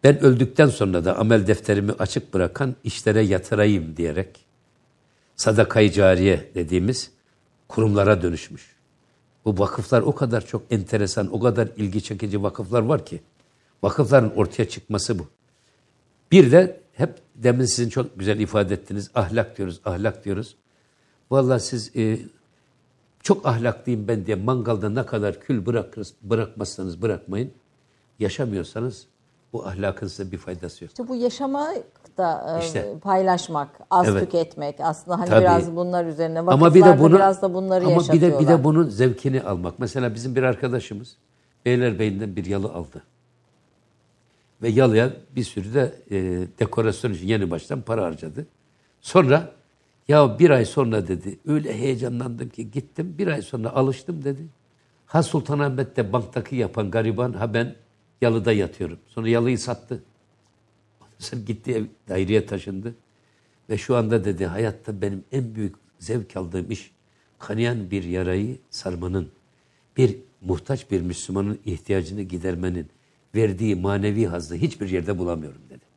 ben öldükten sonra da amel defterimi açık bırakan işlere yatırayım diyerek sadakayı cariye dediğimiz kurumlara dönüşmüş. Bu vakıflar o kadar çok enteresan, o kadar ilgi çekici vakıflar var ki vakıfların ortaya çıkması bu. Bir de hep demin sizin çok güzel ifade ettiniz ahlak diyoruz, ahlak diyoruz. Vallahi siz e, çok ahlaklıyım ben diye mangalda ne kadar kül bırakır, bırakmazsanız bırakmayın. Yaşamıyorsanız bu ahlakın size bir faydası yok. İşte bu yaşama da e, İşte. paylaşmak, az Evet. tüketmek aslında hani Tabii. biraz bunlar üzerine Ama bir de bunu biraz da bunları ama bir de bir yaşatıyorlar. de bunun zevkini almak. Mesela bizim bir arkadaşımız Beylerbeyi'nden bir yalı aldı. Ve yalıya bir sürü de e, dekorasyon için yeni baştan para harcadı. Sonra ya bir ay sonra dedi öyle heyecanlandım ki gittim bir ay sonra alıştım dedi. Ha Sultanahmet'te banktaki yapan gariban ha ben yalıda yatıyorum. Sonra yalıyı sattı. Sonra gitti ev, daireye taşındı. Ve şu anda dedi hayatta benim en büyük zevk aldığım iş kanayan bir yarayı sarmanın, bir muhtaç bir Müslümanın ihtiyacını gidermenin verdiği manevi hazzı hiçbir yerde bulamıyorum dedi.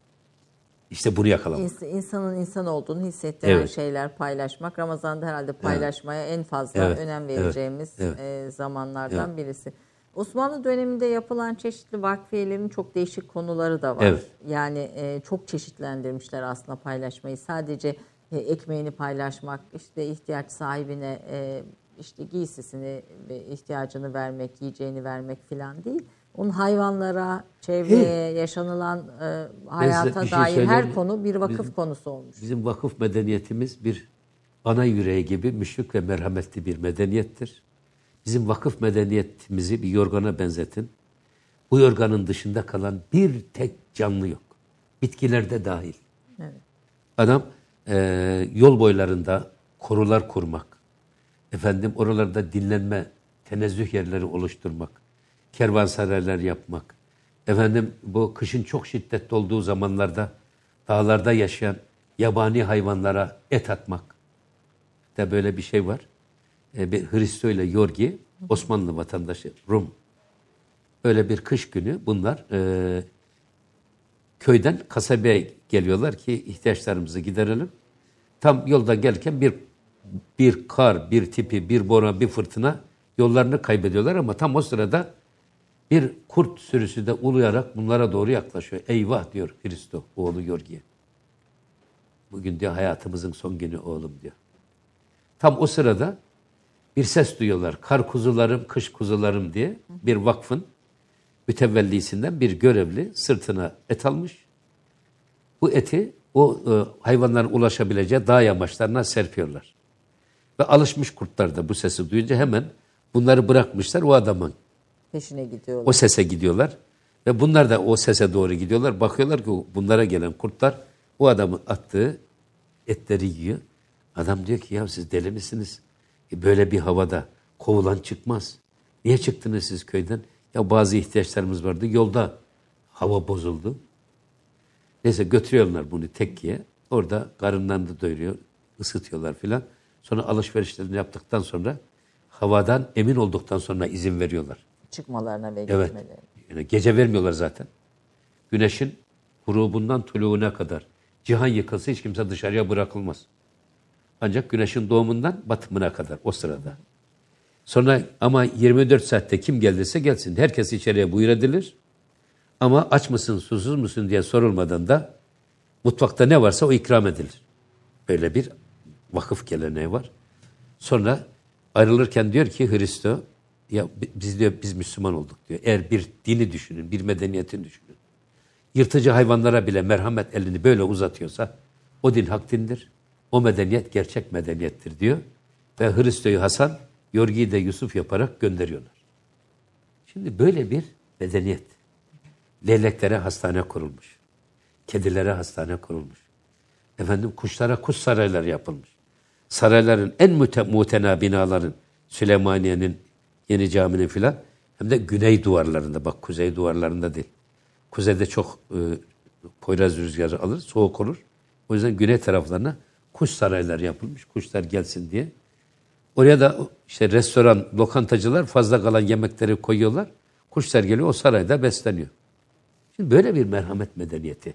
İşte bunu yakalamak. İns- insanın insan olduğunu hissettiren Evet. şeyler paylaşmak. Ramazan'da herhalde paylaşmaya en fazla Evet, önem evet, vereceğimiz evet. e, zamanlardan birisi. Osmanlı döneminde yapılan çeşitli vakfiyelerin çok değişik konuları da var. Evet. Yani e, çok çeşitlendirmişler aslında paylaşmayı. Sadece e, ekmeğini paylaşmak, işte ihtiyaç sahibine e, işte giysisini ve ihtiyacını vermek, yiyeceğini vermek falan değil. Onun hayvanlara, çevreye, yaşanılan e, hayata şey dair söyleyeyim her konu bir vakıf Bizim- konusu olmuş. Bizim vakıf medeniyetimiz bir ana yüreği gibi müşrik ve merhametli bir medeniyettir. Bizim vakıf medeniyetimizi bir yorgana benzetin. Bu yorganın dışında kalan bir tek canlı yok. Bitkilerde dahil. Evet. Adam e, yol boylarında korular kurmak, efendim oralarda dinlenme, tenezzüh yerleri oluşturmak, kervansaraylar yapmak, efendim bu kışın çok şiddetli olduğu zamanlarda dağlarda yaşayan yabani hayvanlara et atmak da böyle bir şey var. E, bir Hristo ile Yorgi, Osmanlı vatandaşı, Rum. Öyle bir kış günü bunlar e, köyden kasabaya geliyorlar ki ihtiyaçlarımızı giderelim. Tam yolda gelirken bir bir kar, bir tipi, bir bora, bir fırtına yollarını kaybediyorlar ama tam o sırada bir kurt sürüsü de uluyarak bunlara doğru yaklaşıyor. Eyvah diyor Hristo oğlu Yorgi'ye. Bugün diyor hayatımızın son günü oğlum diyor. Tam o sırada bir ses duyuyorlar. Kar kuzularım, kış kuzularım diye bir vakfın mütevellisinden bir görevli sırtına et almış. Bu eti o e, hayvanların ulaşabileceği dağ yamaçlarına serpiyorlar. Ve alışmış kurtlar da bu sesi duyunca hemen bunları bırakmışlar o adamın. Peşine gidiyorlar. O sese gidiyorlar. Ve bunlar da o sese doğru gidiyorlar. Bakıyorlar ki bunlara gelen kurtlar o adamın attığı etleri yiyor. Adam diyor ki ya siz deli misiniz? E, Böyle bir havada kovulan çıkmaz. Niye çıktınız siz köyden? Ya bazı ihtiyaçlarımız vardı. Yolda hava bozuldu. Neyse götürüyorlar bunu tekkiye. Orada karınlarını da doyuruyor, ısıtıyorlar filan. Sonra alışverişlerini yaptıktan sonra havadan emin olduktan sonra izin veriyorlar. Çıkmalarına ve Evet. gitmelerine. Yani gece vermiyorlar zaten. Güneşin grubundan tuluğuna kadar cihan yıkılsa hiç kimse dışarıya bırakılmaz. Ancak güneşin doğumundan batımına kadar o sırada. Sonra ama 24 saatte kim geldiyse gelsin. Herkes içeriye buyur edilir. Ama aç mısın, susuz musun diye sorulmadan da mutfakta ne varsa o ikram edilir. Böyle bir vakıf geleneği var. Sonra ayrılırken diyor ki Hristo, ya bi- biz diyor biz Müslüman olduk diyor. Eğer bir dini düşünün, bir medeniyetin düşünün. Yırtıcı hayvanlara bile merhamet elini böyle uzatıyorsa o din hak dindir. O medeniyet gerçek medeniyettir diyor. Ve Hristo'yu Hasan, Yorgi'yi de Yusuf yaparak gönderiyorlar. Şimdi böyle bir medeniyet. Leyleklere hastane kurulmuş. Kedilere hastane kurulmuş. Efendim kuşlara kuş sarayları yapılmış. Sarayların en müte, muhtena binaların Süleymaniye'nin yeni caminin filan hem de güney duvarlarında bak kuzey duvarlarında değil. Kuzeyde çok e, Poyraz rüzgarı alır, soğuk olur. O yüzden güney taraflarına kuş sarayları yapılmış. Kuşlar gelsin diye. Oraya da işte restoran, lokantacılar fazla kalan yemekleri koyuyorlar. Kuşlar geliyor o sarayda besleniyor. Şimdi böyle bir merhamet medeniyeti.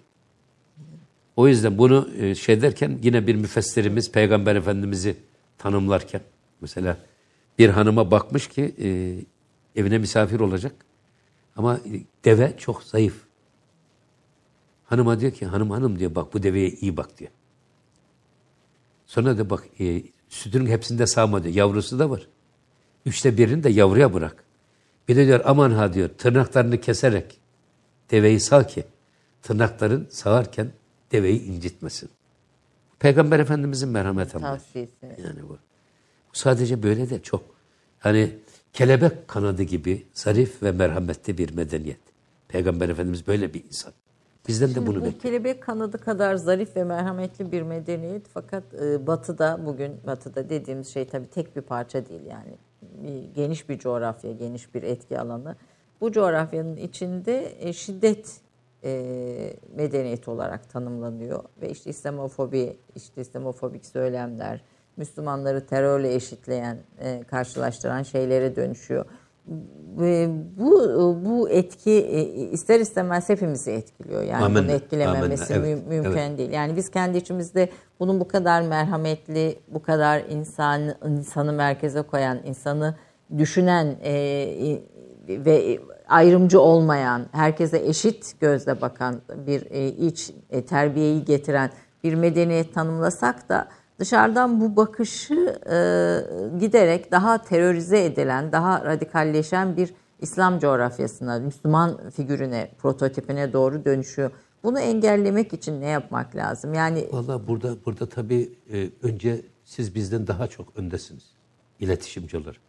O yüzden bunu e, şey derken yine bir müfessirimiz Peygamber Efendimiz'i tanımlarken mesela bir hanıma bakmış ki e, evine misafir olacak ama e, deve çok zayıf. Hanıma diyor ki hanım hanım diyor bak bu deveye iyi bak diyor. Sonra da bak e, sütünün hepsinde sağma diyor. Yavrusu da var. Üçte birini de yavruya bırak. Bir de diyor aman ha diyor tırnaklarını keserek deveyi sağ ki tırnakların sağarken deveyi incitmesin. Peygamber Efendimizin merhamet. Tavsiyesi. Yani bu. Bu sadece böyle de çok. Hani kelebek kanadı gibi zarif ve merhametli bir medeniyet. Peygamber Efendimiz böyle bir insan. Bizden de bunu Bu bekliyor. kelebek kanadı kadar zarif ve merhametli bir medeniyet fakat e, batıda bugün batıda dediğimiz şey tabii tek bir parça değil yani bir, geniş bir coğrafya geniş bir etki alanı bu coğrafyanın içinde e, şiddet e, medeniyeti olarak tanımlanıyor ve işte İslamofobi işte İslamofobik söylemler Müslümanları terörle eşitleyen e, karşılaştıran şeylere dönüşüyor. Ve bu bu etki e, ister istemez hepimizi etkiliyor. Yani Amenna, bunu etkilememesi amenna, evet, mü- mümkün evet. değil. Yani biz kendi içimizde bunun bu kadar merhametli, bu kadar insan insanı merkeze koyan, insanı düşünen e, ve ayrımcı olmayan, herkese eşit gözle bakan bir e, iç e, terbiyeyi getiren bir medeniyet tanımlasak da dışarıdan bu bakışı e, giderek daha terörize edilen, daha radikalleşen bir İslam coğrafyasına, Müslüman figürüne, prototipine doğru dönüşüyor. Bunu engellemek için ne yapmak lazım? Yani Vallahi burada burada tabii e, önce siz bizden daha çok öndesiniz iletişimci olarak.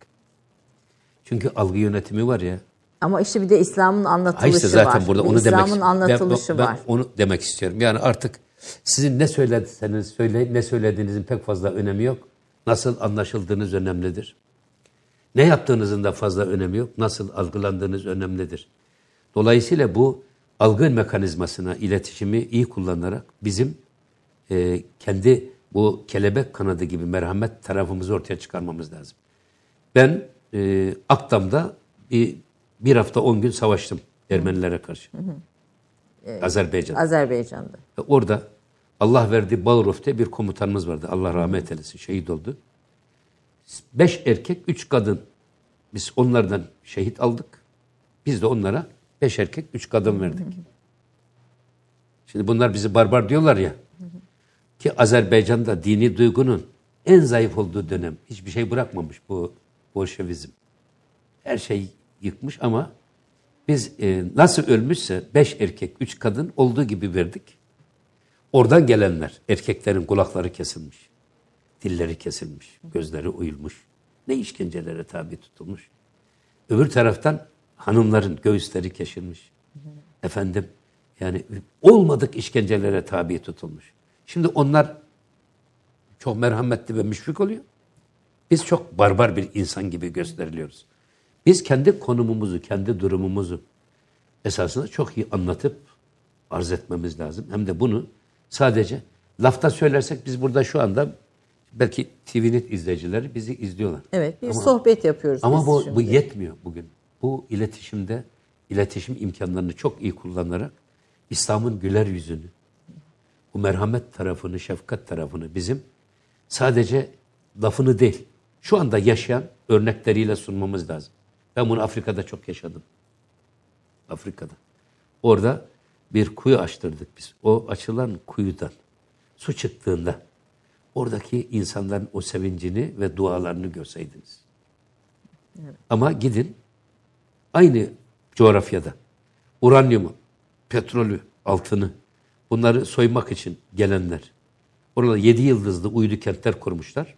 Çünkü algı yönetimi var ya. ama işte bir de İslam'ın anlatılışı işte zaten var. burada Bir onu demek İslam'ın anlatılışı ben, ben var. onu demek istiyorum. Yani artık sizin ne söylediyseniz söyle ne söylediğinizin pek fazla önemi yok. Nasıl anlaşıldığınız önemlidir. Ne yaptığınızın da fazla önemi yok. Nasıl algılandığınız önemlidir. Dolayısıyla bu algı mekanizmasına iletişimi iyi kullanarak bizim e, kendi bu kelebek kanadı gibi merhamet tarafımızı ortaya çıkarmamız lazım. Ben e, Akdam'da bir, bir hafta on gün savaştım Ermenilere karşı. Azerbaycan. Azerbaycan'da. Ve Orada Allah verdi Balruf diye bir komutanımız vardı. Allah rahmet eylesin. Şehit oldu. Beş erkek, üç kadın. Biz onlardan şehit aldık. Biz de onlara beş erkek, üç kadın verdik. Şimdi bunlar bizi barbar diyorlar ya. Ki Azerbaycan'da dini duygunun en zayıf olduğu dönem. Hiçbir şey bırakmamış bu Bolşevizm. Her şey yıkmış ama biz e, nasıl ölmüşse beş erkek, üç kadın olduğu gibi verdik. Oradan gelenler, erkeklerin kulakları kesilmiş, dilleri kesilmiş, gözleri uyulmuş. Ne işkencelere tabi tutulmuş. Öbür taraftan hanımların göğüsleri kesilmiş. Efendim yani olmadık işkencelere tabi tutulmuş. Şimdi onlar çok merhametli ve müşfik oluyor. Biz çok barbar bir insan gibi gösteriliyoruz. Biz kendi konumumuzu, kendi durumumuzu esasında çok iyi anlatıp arz etmemiz lazım. Hem de bunu sadece lafta söylersek biz burada şu anda belki TVNet izleyicileri bizi izliyorlar. Evet bir Ama- sohbet yapıyoruz Ama bu, şimdi. bu yetmiyor bugün. Bu iletişimde iletişim imkanlarını çok iyi kullanarak İslam'ın güler yüzünü, bu merhamet tarafını, şefkat tarafını bizim sadece lafını değil, şu anda yaşayan örnekleriyle sunmamız lazım. Ben bunu Afrika'da çok yaşadım. Afrika'da. Orada bir kuyu açtırdık biz. O açılan kuyudan su çıktığında oradaki insanların o sevincini ve dualarını görseydiniz. Ama gidin aynı coğrafyada uranyumu, petrolü, altını bunları soymak için gelenler. Orada yedi yıldızlı uydu kentler kurmuşlar.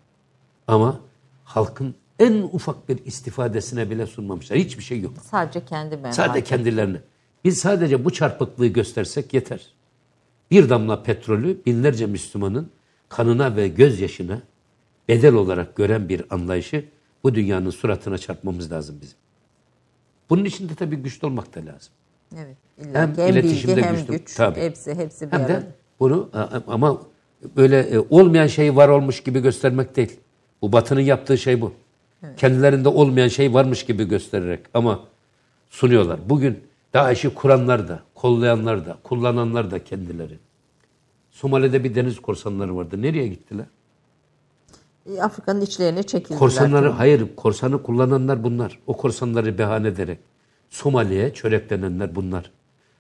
Ama halkın en ufak bir istifadesine bile sunmamışlar. Hiçbir şey yok. Sadece kendi menfaati. Sadece kendilerine. Biz sadece bu çarpıklığı göstersek yeter. Bir damla petrolü binlerce Müslümanın kanına ve gözyaşına bedel olarak gören bir anlayışı bu dünyanın suratına çarpmamız lazım bizim. Bunun için de tabii güçlü olmak da lazım. Evet. Hem hem bilgi iletişimde hem güçlü- güç. tabii. Hepsi hepsi bir Hem arada. de bunu ama böyle e, olmayan şeyi var olmuş gibi göstermek değil. Bu batının yaptığı şey bu. Kendilerinde olmayan şey varmış gibi göstererek ama sunuyorlar. Bugün DAEŞ'i kuranlar da, kollayanlar da, kullananlar da kendileri. Somali'de bir deniz korsanları vardı. Nereye gittiler? E, Afrika'nın içlerine çekildiler. Korsanları, tabii. hayır korsanı kullananlar bunlar. O korsanları behane ederek. Somali'ye çöreklenenler bunlar.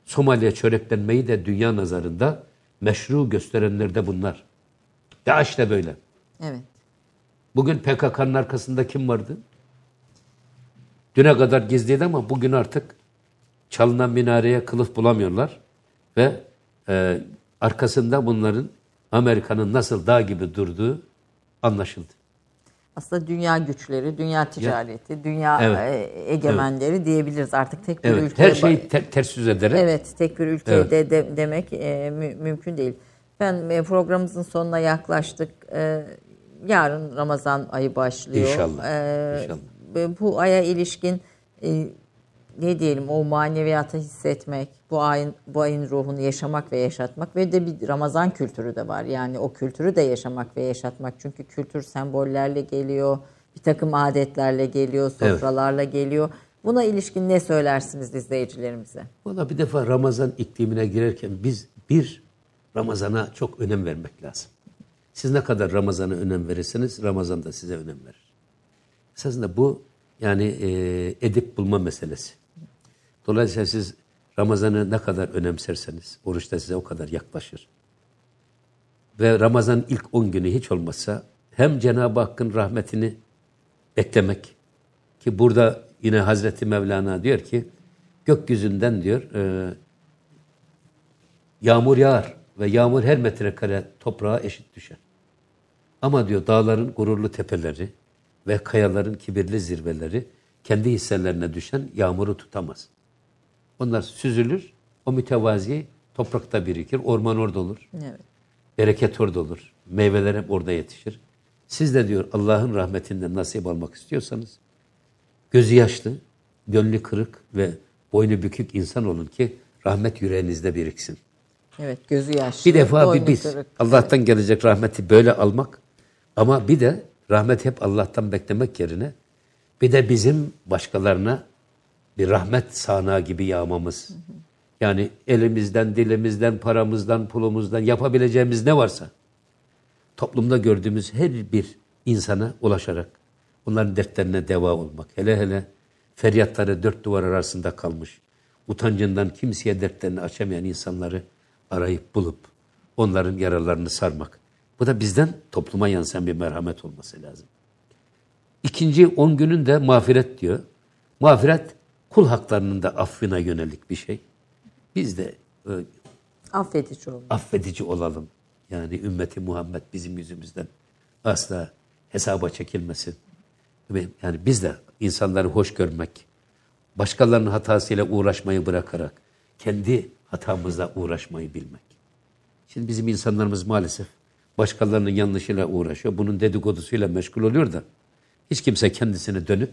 Somali'ye çöreklenmeyi de dünya nazarında meşru gösterenler de bunlar. DAEŞ de böyle. Evet. Bugün PKK'nın arkasında kim vardı? Düne kadar gizliydi ama bugün artık çalınan minareye kılıf bulamıyorlar. Ve e, arkasında bunların Amerika'nın nasıl dağ gibi durduğu anlaşıldı. Aslında dünya güçleri, dünya ticareti, dünya Evet. e, egemenleri diyebiliriz artık tek bir Evet, ülkeye. her şeyi ba- te- ters yüz ederek Evet, tek bir ülkeye Evet. de, de- demek e, mü- mümkün değil. Ben e, programımızın sonuna yaklaştık. E, yarın Ramazan ayı başlıyor. İnşallah, E, inşallah. Bu aya ilişkin e, ne diyelim o maneviyatı hissetmek, bu ayın bu ayın ruhunu yaşamak ve yaşatmak ve de bir Ramazan kültürü de var. Yani o kültürü de yaşamak ve yaşatmak. Çünkü kültür sembollerle geliyor, bir takım adetlerle geliyor, sofralarla geliyor. Buna ilişkin ne söylersiniz izleyicilerimize? Valla bir defa Ramazan iklimine girerken biz bir Ramazan'a çok önem vermek lazım. Siz ne kadar Ramazan'a önem verirseniz Ramazan da size önem verir. Esasında bu yani e, edip bulma meselesi. Dolayısıyla siz Ramazan'ı ne kadar önemserseniz oruç da size o kadar yaklaşır. Ve Ramazan ilk 10 günü hiç olmazsa hem Cenab-ı Hakk'ın rahmetini beklemek ki burada yine Hazreti Mevlana diyor ki gökyüzünden diyor e, yağmur yağar ve yağmur her metrekare toprağa eşit düşer. Ama diyor dağların gururlu tepeleri ve kayaların kibirli zirveleri kendi hisselerine düşen yağmuru tutamaz. Onlar süzülür, o mütevazi toprakta birikir, orman orada olur. Evet. Bereket orada olur. Meyveler hep orada yetişir. Siz de diyor Allah'ın rahmetinden nasip almak istiyorsanız gözü yaşlı, gönlü kırık ve boynu bükük insan olun ki rahmet yüreğinizde biriksin. Evet, gözü yaşlı. Bir defa bir biz kırık. Allah'tan gelecek rahmeti böyle almak ama bir de rahmet hep Allah'tan beklemek yerine bir de bizim başkalarına bir rahmet sahnağı gibi yağmamız. Yani elimizden, dilimizden, paramızdan, pulumuzdan yapabileceğimiz ne varsa toplumda gördüğümüz her bir insana ulaşarak onların dertlerine deva olmak. Hele hele feryatları dört duvar arasında kalmış, utancından kimseye dertlerini açamayan insanları arayıp bulup onların yaralarını sarmak. Bu da bizden topluma yansıyan bir merhamet olması lazım. İkinci on günün de mağfiret diyor. Mağfiret kul haklarının da affına yönelik bir şey. Biz de e, Affedici olun. affedici olalım. Yani ümmeti Muhammed bizim yüzümüzden asla hesaba çekilmesin. Yani biz de insanları hoş görmek, başkalarının hatasıyla uğraşmayı bırakarak kendi hatamızla uğraşmayı bilmek. Şimdi bizim insanlarımız maalesef başkalarının yanlışıyla uğraşıyor. Bunun dedikodusuyla meşgul oluyor da hiç kimse kendisine dönüp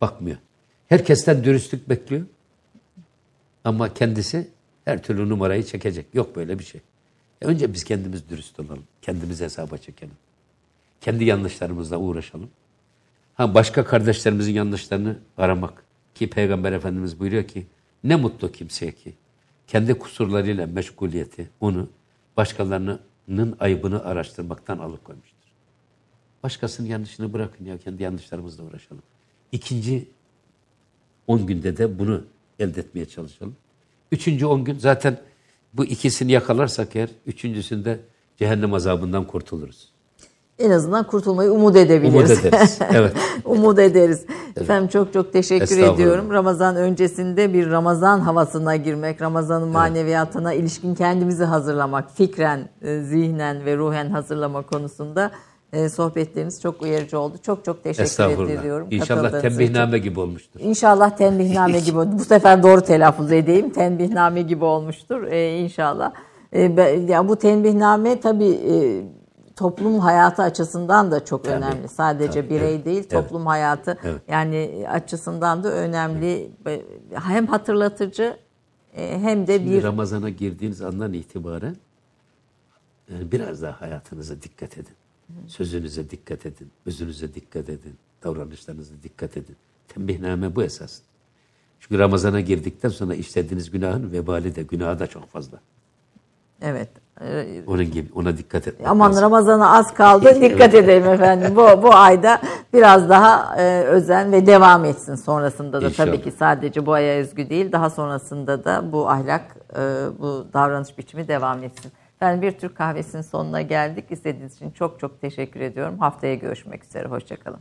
bakmıyor. Herkesten dürüstlük bekliyor. Ama kendisi her türlü numarayı çekecek. Yok böyle bir şey. E önce biz kendimiz dürüst olalım. Kendimizi hesaba çekelim. Kendi yanlışlarımızla uğraşalım. Ha başka kardeşlerimizin yanlışlarını aramak. Ki Peygamber Efendimiz buyuruyor ki ne mutlu kimseye ki kendi kusurlarıyla meşguliyeti onu başkalarının ayıbını araştırmaktan alıkoymuştur. Başkasının yanlışını bırakın ya kendi yanlışlarımızla uğraşalım. İkinci 10 günde de bunu elde etmeye çalışalım. Üçüncü 10 gün zaten bu ikisini yakalarsak eğer üçüncüsünde cehennem azabından kurtuluruz. En azından kurtulmayı umut edebiliriz. Umut ederiz. Evet. Umut ederiz. Efendim çok çok teşekkür ediyorum. Ramazan öncesinde bir Ramazan havasına girmek, Ramazan'ın maneviyatına ilişkin kendimizi hazırlamak, fikren, e, zihnen ve ruhen hazırlama konusunda e, sohbetleriniz çok uyarıcı oldu. Çok çok teşekkür ediyorum. İnşallah tembihname gibi olmuştur. İnşallah tembihname gibi oldu. Bu sefer doğru telaffuz edeyim. Tembihname gibi olmuştur ee, inşallah. Ee, ben- ya bu tembihname tabii e, toplum hayatı açısından da çok önemli. Sadece tabii, birey evet, değil, evet. toplum hayatı Evet. yani açısından da önemli. Be- Hem hatırlatıcı e, hem de Şimdi bir Ramazan'a girdiğiniz andan itibaren yani biraz daha hayatınıza dikkat edin. Sözünüze dikkat edin. Özünüze dikkat edin. Davranışlarınıza dikkat edin. Tembihname bu esas. Çünkü Ramazan'a girdikten sonra işlediğiniz günahın vebali de günahı da çok fazla. Evet. e, Onun gibi ona dikkat etmek Aman lazım. Ramazan'a az kaldı. Dikkat edelim efendim. Bu bu ayda biraz daha e, özen ve devam etsin sonrasında da İnşallah. tabii ki sadece bu aya özgü değil. Daha sonrasında da bu ahlak, e, bu davranış biçimi devam etsin. Ben bir Türk kahvesinin sonuna geldik. İzlediğiniz için çok çok teşekkür ediyorum. Haftaya görüşmek üzere. Hoşçakalın.